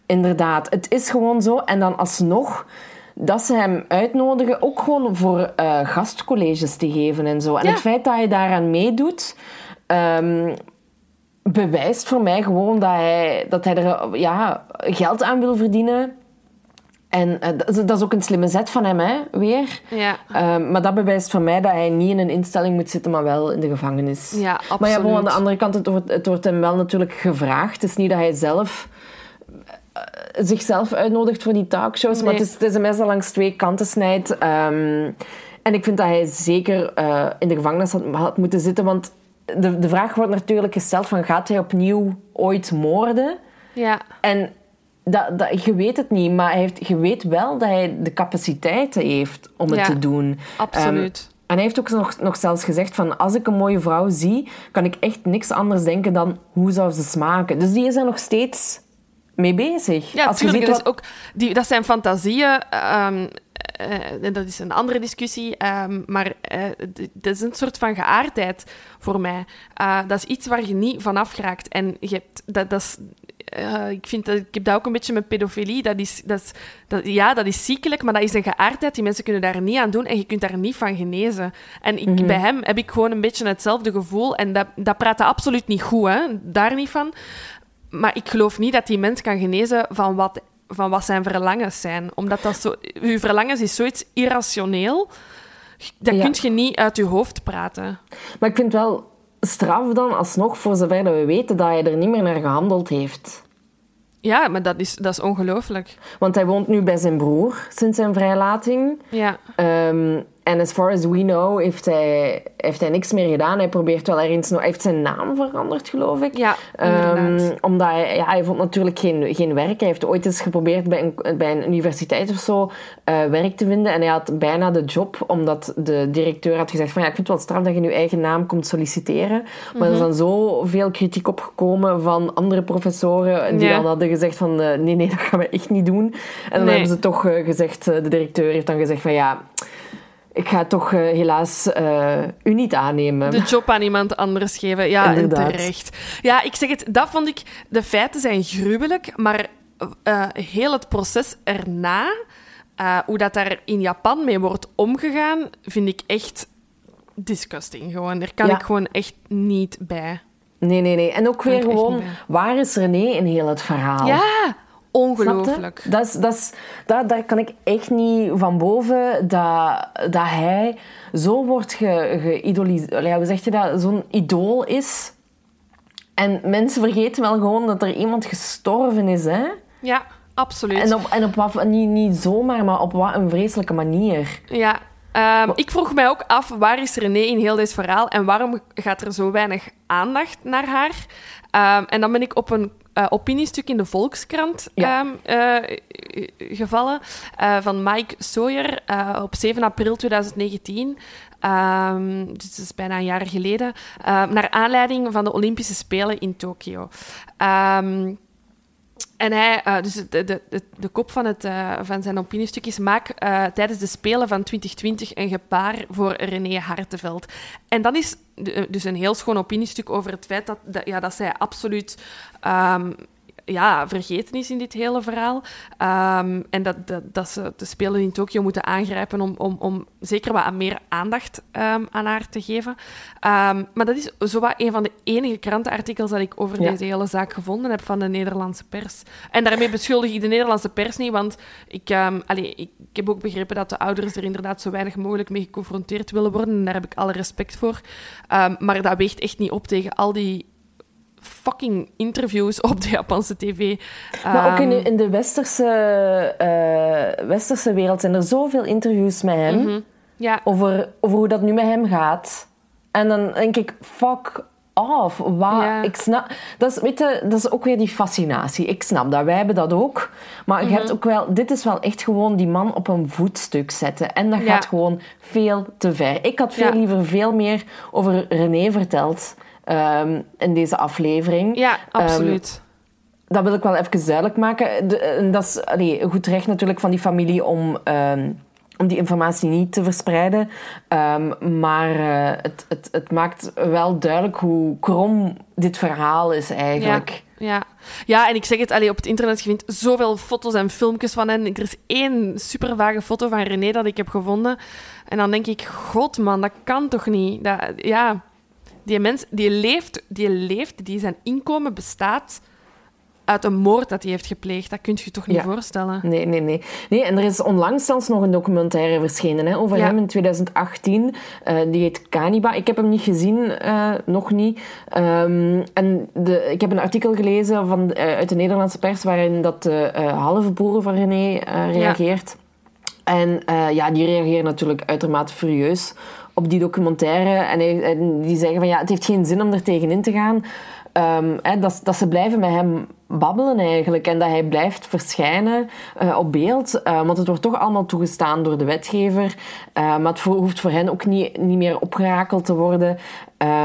Inderdaad. Het is gewoon zo. En dan alsnog dat ze hem uitnodigen, ook gewoon voor uh, gastcolleges te geven en zo. En Ja. het feit dat hij daaraan meedoet, ehm, bewijst voor mij gewoon dat hij, dat hij er ja, geld aan wil verdienen. En uh, dat, is, dat is ook een slimme zet van hem, hè, weer. Ja. Um, maar dat bewijst voor mij dat hij niet in een instelling moet zitten, maar wel in de gevangenis. Ja, absoluut. Maar ja, bon, aan de andere kant, het wordt, het wordt hem wel natuurlijk gevraagd. Het is niet dat hij zelf uh, zichzelf uitnodigt voor die talkshows, Nee. maar het is, het is een mes dat langs twee kanten snijdt. Um, en ik vind dat hij zeker uh, in de gevangenis had, had moeten zitten, want de, de vraag wordt natuurlijk gesteld van gaat hij opnieuw ooit moorden? Ja. En dat, dat, je weet het niet, maar hij heeft, je weet wel dat hij de capaciteiten heeft om het Ja, te doen. Absoluut. Um, En hij heeft ook nog, nog zelfs gezegd van... Als ik een mooie vrouw zie, kan ik echt niks anders denken dan... Hoe zou ze smaken? Dus die is er nog steeds mee bezig. Ja, Als is ook, die, dat zijn fantasieën. ehm, eh, en dat is een andere discussie. ehm, maar eh, dat is een soort van geaardheid voor mij. Eh, dat is iets waar je niet van afgeraakt. En je hebt, dat, dat is, ik, vind dat, ik heb dat ook een beetje met pedofilie. Dat is, dat is, dat, ja, dat is ziekelijk, maar dat is een geaardheid. Die mensen kunnen daar niet aan doen en je kunt daar niet van genezen. En ik, bij hem heb ik gewoon een beetje hetzelfde gevoel. En dat, dat praat absoluut niet goed, hè? daar niet van. Maar ik geloof niet dat die mens kan genezen van wat, van wat zijn verlangens zijn. Omdat dat zo... Uw verlangens is zoiets irrationeel. Dat Ja. kun je niet uit je hoofd praten. Maar ik vind wel straf dan alsnog, voor zover dat we weten, dat hij er niet meer naar gehandeld heeft. Ja, maar dat is, dat is ongelooflijk. Want hij woont nu bij zijn broer sinds zijn vrijlating. Ja. Ehm, en as far as we know heeft hij, heeft hij niks meer gedaan. Hij probeert wel ergens. Hij heeft zijn naam veranderd, geloof ik. Ja, Ehm, omdat hij, ja, hij vond natuurlijk geen, geen werk. Hij heeft ooit eens geprobeerd bij een, bij een universiteit of zo eh, werk te vinden. En hij had bijna de job, omdat de directeur had gezegd van ja, ik vind het wel straf dat je in je eigen naam komt solliciteren. Maar er is Mhm. dan zoveel kritiek opgekomen van andere professoren die Ja. dan hadden gezegd van eh, nee, nee, dat gaan we echt niet doen. En dan Nee. hebben ze toch eh, gezegd, de directeur heeft dan gezegd van ja, ik ga toch eh, helaas eh, u niet aannemen. De job aan iemand anders geven. Ja, Inderdaad. terecht. Ja, ik zeg het, dat vond ik... De feiten zijn gruwelijk, maar eh, heel het proces erna, hoe dat daar in Japan mee wordt omgegaan, vind ik echt disgusting. Gewoon. Daar kan Ja. ik gewoon echt niet bij. Nee, nee, nee. En ook weer gewoon, waar is René in heel het verhaal? Ja? Ongelooflijk. Dat is, dat is, dat, daar kan ik echt niet van boven dat, dat hij zo wordt ge, geïdoliseerd. Allee, Hoe zeg je dat? Zo'n idool is. En mensen vergeten wel gewoon dat er iemand gestorven is, hè? Ja, absoluut. En op, en op wat, niet, niet zomaar, maar op wat een vreselijke manier. Ja, ehm, ik vroeg mij ook af, waar is René in heel dit verhaal en waarom gaat er zo weinig aandacht naar haar? Ehm, en dan ben ik op een eh, opiniestuk in de Volkskrant Ja. ehm, eh, gevallen eh, van Mike Sawyer op 7 april 2019. Ehm, dus dat is bijna een jaar geleden. naar aanleiding van de Olympische Spelen in Tokio. Ehm, en hij, eh, dus de, de, de, kop van, het, eh, van zijn opiniestuk is: maak eh, tijdens de Spelen van 2020 een gebaar voor René Hartenveld. En dat is dus een heel schoon opiniestuk over het feit dat, dat, ja, dat zij absoluut. ehm, ja, vergeten is in dit hele verhaal. Ehm, en dat, dat, dat ze de Spelen in Tokio moeten aangrijpen om, om, om zeker wat meer aandacht ehm, aan haar te geven. Ehm, maar dat is zowat een van de enige krantenartikels dat ik over Ja. deze hele zaak gevonden heb van de Nederlandse pers. En daarmee beschuldig ik de Nederlandse pers niet, want ik, allee, ik, ik heb ook begrepen dat de ouders er inderdaad zo weinig mogelijk mee geconfronteerd willen worden. En daar heb ik alle respect voor. Maar dat weegt echt niet op tegen al die fucking interviews op de Japanse tv. Maar ook in, Ehm, de- in de westerse, eh, westerse wereld zijn er zoveel interviews met hem mhm. Ja, over, over hoe dat nu met hem gaat. En dan denk ik, fuck off. Ja. Ik snap, dat, is, weet je, dat is ook weer die fascinatie. Ik snap dat, wij hebben dat ook. Maar Mhm. je hebt ook wel, dit is wel echt gewoon die man op een voetstuk zetten. En dat Ja. gaat gewoon veel te ver. Ik had veel liever veel meer over René verteld ehm, in deze aflevering. ja Ehm, absoluut. dat wil ik wel even duidelijk maken. De, en dat is allee, een goed recht natuurlijk van die familie om, ehm, om die informatie niet te verspreiden. Maar eh, het, het, het maakt wel duidelijk hoe krom dit verhaal is eigenlijk. Ja. ja, en ik zeg het, allee, op het internet, je vindt zoveel foto's en filmpjes van hen. Er is één super vage foto van René dat ik heb gevonden. En dan denk ik, god man, dat kan toch niet? Dat, ja, die mens, die leeft, die leeft, die zijn inkomen bestaat uit een moord dat hij heeft gepleegd. Dat kun je je toch niet Ja. voorstellen? Nee, nee, nee. nee. En er is onlangs zelfs nog een documentaire verschenen hè, over Ja. hem in 2018. Eh, die heet Kaniba. Ik heb hem niet gezien, eh, nog niet. Ehm, en de, ik heb een artikel gelezen van, eh, uit de Nederlandse pers waarin dat de halve broer van René reageert. En ja, die reageren natuurlijk uitermate furieus op die documentaire. En, hij- en die zeggen van ja, het heeft geen zin om er tegenin te gaan. Ehm, hè, dat, dat ze blijven met hem babbelen eigenlijk. En dat hij blijft verschijnen uh, op beeld. Uh, want het wordt toch allemaal toegestaan door de wetgever. Uh, maar het hoeft voor hen ook niet, niet meer opgerakeld te worden.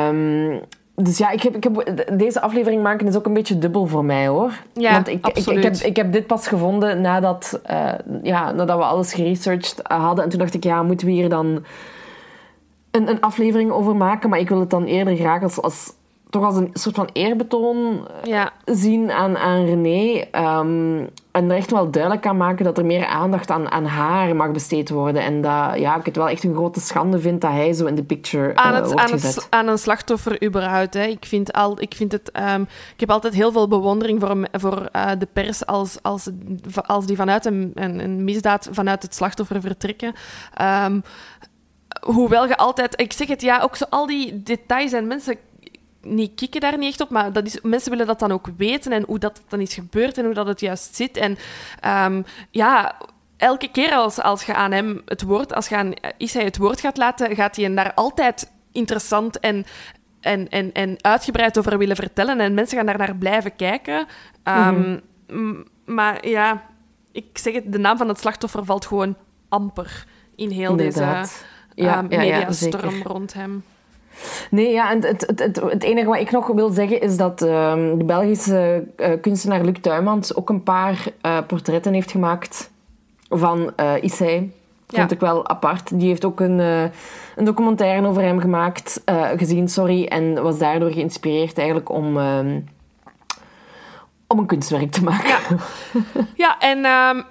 Um, dus ja, ik heb, ik heb, deze aflevering maken is ook een beetje dubbel voor mij hoor. Ja, Want ik. Ik, ik, heb, ik heb dit pas gevonden nadat, ja, nadat we alles geresearched hadden. En toen dacht ik, ja, moeten we hier dan een, een aflevering over maken? Maar ik wil het dan eerder graag als, als toch als een soort van eerbetoon ja. zien aan, aan René. Um, en er echt wel duidelijk aan maken dat er meer aandacht aan, aan haar mag besteed worden. En dat ja, ik het wel echt een grote schande vind dat hij zo in de picture aan uh, het, wordt aan gezet. Het, aan een slachtoffer überhaupt. Hè. Ik, vind al, ik, vind het, um, ik heb altijd heel veel bewondering voor, voor uh, de pers als, als, als die vanuit een, een, een misdaad vanuit het slachtoffer vertrekken. Um, hoewel je altijd... Ik zeg het, ja, ook zo al die details en mensen niet kikken daar niet echt op, maar dat is, mensen willen dat dan ook weten en hoe dat dan is gebeurd en hoe dat het juist zit. En um, ja, elke keer als, als je aan hem het woord, als je aan Isai het woord gaat laten, gaat hij daar altijd interessant en, en, en, en uitgebreid over willen vertellen. En mensen gaan daar naar blijven kijken. Um, mm-hmm. Maar ja, ik zeg het, de naam van het slachtoffer valt gewoon amper in heel Inderdaad. deze ja, um, ja, mediastorm rond hem. Nee, ja, en het, het, het, het, enige wat ik nog wil zeggen is dat um, de Belgische uh, kunstenaar Luc Tuymans ook een paar uh, portretten heeft gemaakt van uh, Issei. Vond Ja. ik wel apart. Die heeft ook een, een documentaire over hem gemaakt, gezien, sorry, en was daardoor geïnspireerd eigenlijk om, um, om een kunstwerk te maken. Ja, ja en um,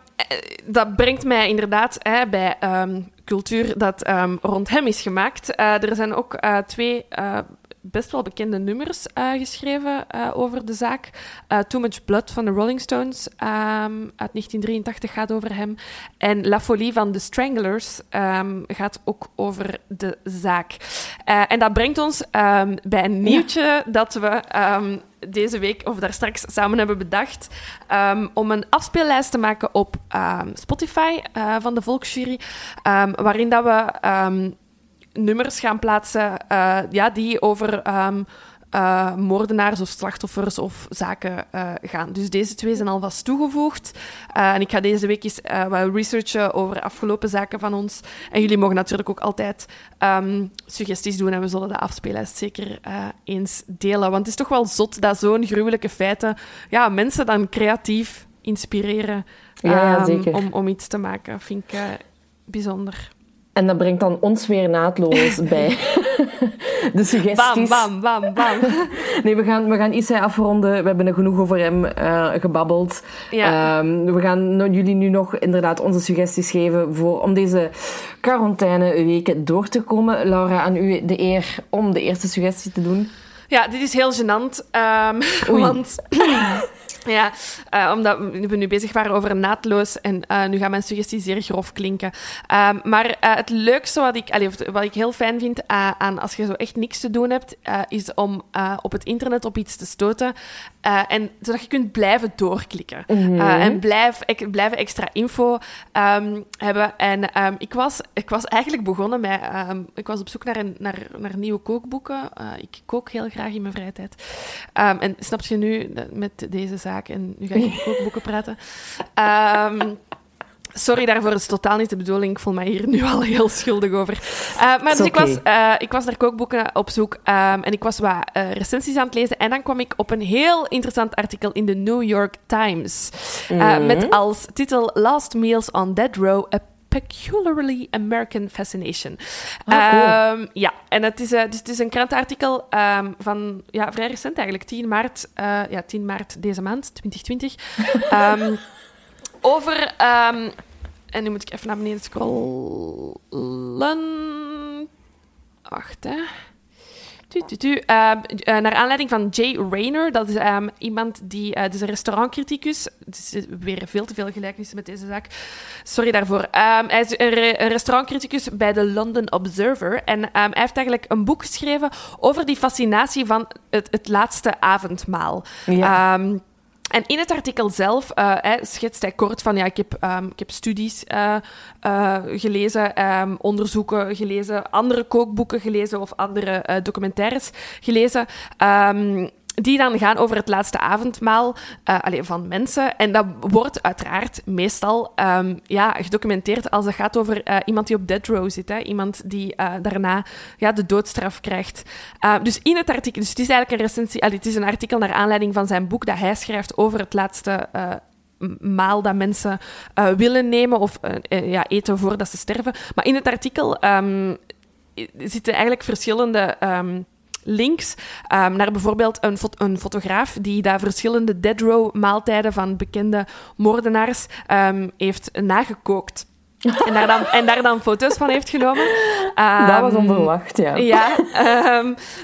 dat brengt mij inderdaad hè, bij um, cultuur dat um, rond hem is gemaakt. Uh, er zijn ook uh, twee uh, best wel bekende nummers geschreven over de zaak. Too Much Blood van de Rolling Stones um, uit 1983 gaat over hem. En La Folie van The Stranglers um, gaat ook over de zaak. En dat brengt ons bij een nieuwtje ja. dat we deze week, of daar straks samen hebben bedacht, um, om een afspeellijst te maken op um, Spotify uh, van de Volksjury, um, waarin dat we nummers gaan plaatsen uh, ja, die over uh, moordenaars of slachtoffers of zaken uh, gaan. Dus deze twee zijn alvast toegevoegd. Uh, en ik ga deze week eens wat researchen over afgelopen zaken van ons. En jullie mogen natuurlijk ook altijd um, suggesties doen en we zullen de afspeellijst zeker eens delen. Want het is toch wel zot dat zo'n gruwelijke feiten ja, mensen dan creatief inspireren ja, um, om, om iets te maken. Vind ik bijzonder. En dat brengt dan ons weer naadloos bij de suggesties. Bam, bam, bam, bam. nee, we gaan, we gaan afronden. We hebben er genoeg over hem uh, gebabbeld. Ja. Um, we gaan jullie nu nog inderdaad onze suggesties geven voor, om deze quarantaineweken door te komen. Laura, aan u de eer om de eerste suggestie te doen. Ja, dit is heel gênant. Um, want... Ja, uh, omdat we nu bezig waren over naadloos en uh, nu gaan mijn suggesties zeer grof klinken. Uh, maar uh, het leukste wat ik, wat ik heel fijn vind aan als je zo echt niks te doen hebt, is om op het internet op iets te stoten. En zodat je kunt blijven doorklikken. Mm-hmm. en blijf, ek, blijven extra info um, hebben. En um, ik, was, ik was eigenlijk begonnen met... Um, ik was op zoek naar, een, naar, naar nieuwe kookboeken. ik kook heel graag in mijn vrije tijd. en snap je nu met deze zaak? En nu ga ik over kookboeken praten. Sorry daarvoor, het is totaal niet de bedoeling. Ik voel mij hier nu al heel schuldig over. Uh, maar dus ik, was, uh, ik was naar kookboeken op zoek um, en ik was wat uh, recensies aan het lezen. En dan kwam ik op een heel interessant artikel in de New York Times. Mm. Met als titel Last Meals on Dead Row, a peculiarly American fascination. Ah, cool. um, ja, en het is, dus het is een krantenartikel um, van ja, vrij recent eigenlijk, 10 maart, ja, 10 maart deze maand, 2020. um, over, en nu moet ik even naar beneden scrollen. Wacht, hè. Tu, tu, tu. Uh, uh, naar aanleiding van Jay Rayner, dat is um, iemand die... Uh, dus een restaurantcriticus. Het is weer veel te veel gelijkenissen met deze zaak. Sorry daarvoor. Um, hij is een, re een, restaurantcriticus bij de London Observer. En um, hij heeft eigenlijk een boek geschreven over die fascinatie van het, het laatste avondmaal. Ja. En in het artikel zelf hij schetst hij kort van... Ja, ik heb, um, ik heb studies uh, uh, gelezen, um, onderzoeken gelezen... andere kookboeken gelezen of andere documentaires gelezen... Um, die dan gaan over het laatste avondmaal allee, van mensen. En dat wordt uiteraard meestal um, ja, gedocumenteerd als het gaat over uh, iemand die op dead row zit. Hè? Iemand die uh, daarna ja, de doodstraf krijgt. dus in het artikel, dus het is eigenlijk een recensie, het is een artikel naar aanleiding van zijn boek dat hij schrijft over het laatste maal dat mensen willen nemen of ja, eten voordat ze sterven. Maar in het artikel um, zitten eigenlijk verschillende um, links um, naar bijvoorbeeld een, een, fotograaf die daar verschillende dead row maaltijden van bekende moordenaars um, heeft nagekookt. en, daar dan, en daar dan foto's van heeft genomen. Um, dat was onverwacht, ja. Ja,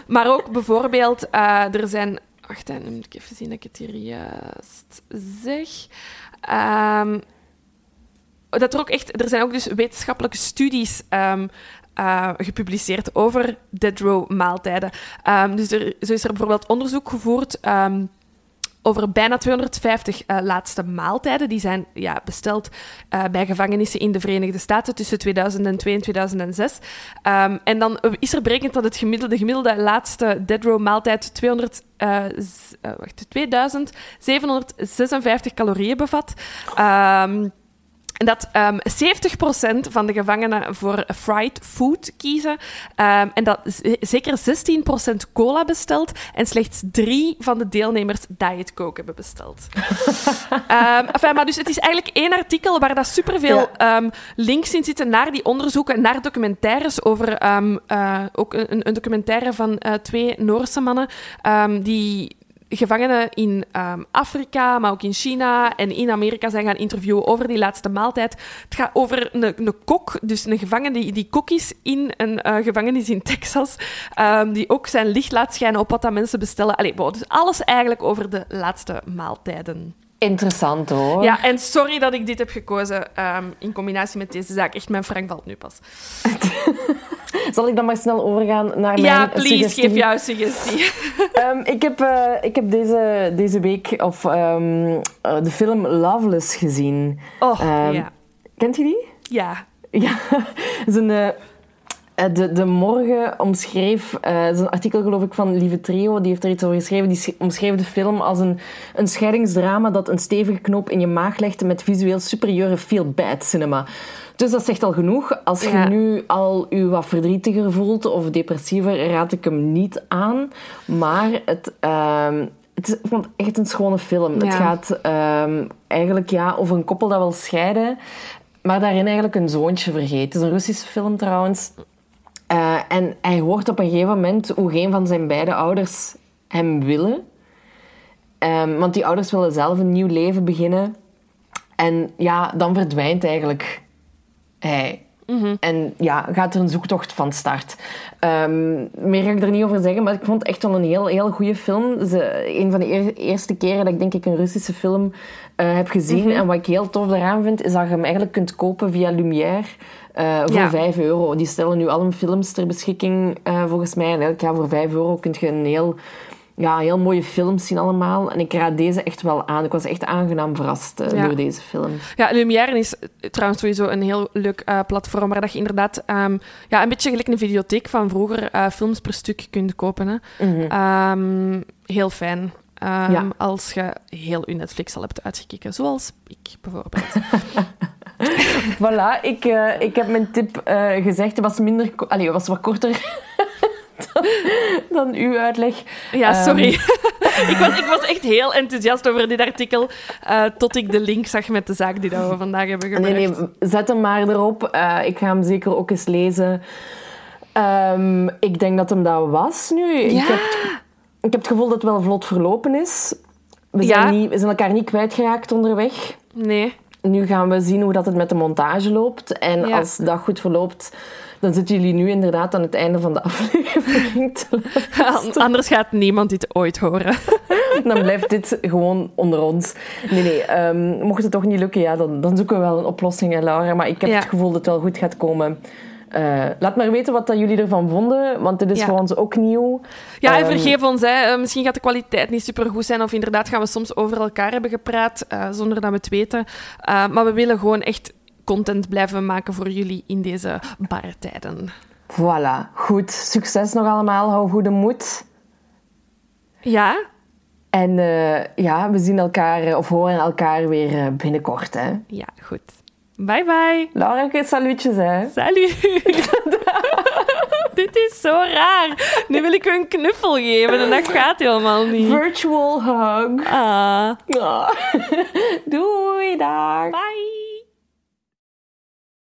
maar ook bijvoorbeeld, uh, er zijn... Wacht, dan moet ik even zien dat ik het hier juist zeg. dat er ook echt... Er zijn ook dus wetenschappelijke studies uh, gepubliceerd over dead row maaltijden. Um, dus er, zo is er bijvoorbeeld onderzoek gevoerd um, over bijna 250 uh, laatste maaltijden. Die zijn ja, besteld uh, bij gevangenissen in de Verenigde Staten tussen 2002 en 2006. Um, en dan is er berekend dat het gemiddelde, de gemiddelde laatste dead row maaltijd 200, wacht, 2756 calorieën bevat. Dat um, ehm, 70% van de gevangenen voor fried food kiezen. Um, en dat zeker 16% cola bestelt. En slechts drie van de deelnemers Diet Coke hebben besteld. um, enfin, maar dus het is eigenlijk één artikel waar dat superveel ja. links in zitten naar die onderzoeken, naar documentaires over... Uh, ook een, een, documentaire van uh, twee Noorse mannen die gevangenen in um, Afrika, maar ook in China en in Amerika zijn gaan interviewen over die laatste maaltijd. Het gaat over een, een kok, dus een gevangene die, die kok is in een uh, gevangenis in Texas, um, die ook zijn licht laat schijnen op wat dat mensen bestellen. Dus alles eigenlijk over de laatste maaltijden. Interessant hoor. Ja, en sorry dat ik dit heb gekozen um, in combinatie met deze zaak. Echt, mijn frank valt nu pas. Zal ik dan maar snel overgaan naar mijn ja, please, suggestie? geef jouw suggestie. um, ik heb, uh, ik heb deze, deze week of, um, uh, de film Loveless gezien. Oh, ja. Kent je die? Ja. Ja, het is een... Uh, de, de Morgen omschreef, uh, is een artikel geloof ik van Lieve Trio, die heeft er iets over geschreven, die omschreef de film als een, een scheidingsdrama dat een stevige knoop in je maag legde met visueel superieure feel-bad cinema. Dus dat zegt al genoeg. Als je nu al je wat verdrietiger voelt of depressiever, raad ik hem niet aan. Maar het, uh, het is echt een schone film. Het gaat uh, eigenlijk ja, over een koppel dat wil scheiden, maar daarin eigenlijk een zoontje vergeet. Het is een Russische film trouwens. Uh, en hij hoort op een gegeven moment hoe geen van zijn beide ouders hem willen. Um, want die ouders willen zelf een nieuw leven beginnen. En ja, dan verdwijnt eigenlijk hij. Mhm. En ja, gaat er een zoektocht van start. Um, meer ga ik er niet over zeggen, maar ik vond het echt wel een heel, heel goede film. Ze, een van de eerste keren dat ik denk ik een Russische film uh, heb gezien. Mhm. En wat ik heel tof daaraan vind, is dat je hem eigenlijk kunt kopen via Lumière. Uh, voor ja. 5 euro. Die stellen nu al een films ter beschikking, uh, volgens mij. En elk jaar voor 5 euro kun je een heel ja, heel mooie films zien allemaal. En ik raad deze echt wel aan. Ik was echt aangenaam verrast uh, door deze film. Ja, Lumière is trouwens sowieso een heel leuk uh, platform waar dat je inderdaad um, ja, een beetje gelijk een videotheek van vroeger uh, films per stuk kunt kopen. Hè. Mm -hmm. um, heel fijn. Um, ja. Als je heel je Netflix al hebt uitgekeken, zoals ik bijvoorbeeld. voilà, ik, ik heb mijn tip gezegd. Het was, minder, allee, was wat korter dan, uw uitleg. Ja, sorry. Ehm. ik, was, ik was echt heel enthousiast over dit artikel, uh, tot ik de link zag met de zaak die dat we vandaag hebben gebruikt. Nee, nee, zet hem maar erop. Uh, ik ga hem zeker ook eens lezen. Um, ik denk dat hem dat was nu. Ja. Ik, heb, ik heb het gevoel dat het wel vlot verlopen is. We zijn, ja. niet, we zijn elkaar niet kwijtgeraakt onderweg. Nee. Nu gaan we zien hoe dat het met de montage loopt. En ja. als dat goed verloopt dan zitten jullie nu inderdaad aan het einde van de aflevering te Anders gaat niemand dit ooit horen. dan blijft dit gewoon onder ons. Nee, nee. Um, mocht het toch niet lukken, ja, dan, dan zoeken we wel een oplossing, hè, Laura. Maar ik heb ja. het gevoel dat het wel goed gaat komen. Uh, laat maar weten wat dat jullie ervan vonden, want dit is ja. voor ons ook nieuw. Ja, en um, vergeef ons, hè. Uh, misschien gaat de kwaliteit niet super goed zijn, of inderdaad gaan we soms over elkaar hebben gepraat uh, zonder dat we het weten. maar we willen gewoon echt content blijven maken voor jullie in deze barre tijden. Voilà, goed. Succes nog allemaal. Hou goede moed. Ja, En eh, ja, we zien elkaar eh, of horen elkaar weer eh, binnenkort. Hè. Ja, goed. Bye bye. Laura, salutjes hè. Salut. Dit is zo raar. Nu wil ik u een knuffel geven en dat gaat helemaal niet. Virtual hug. Ah. Ah. Doei, dag. Bye.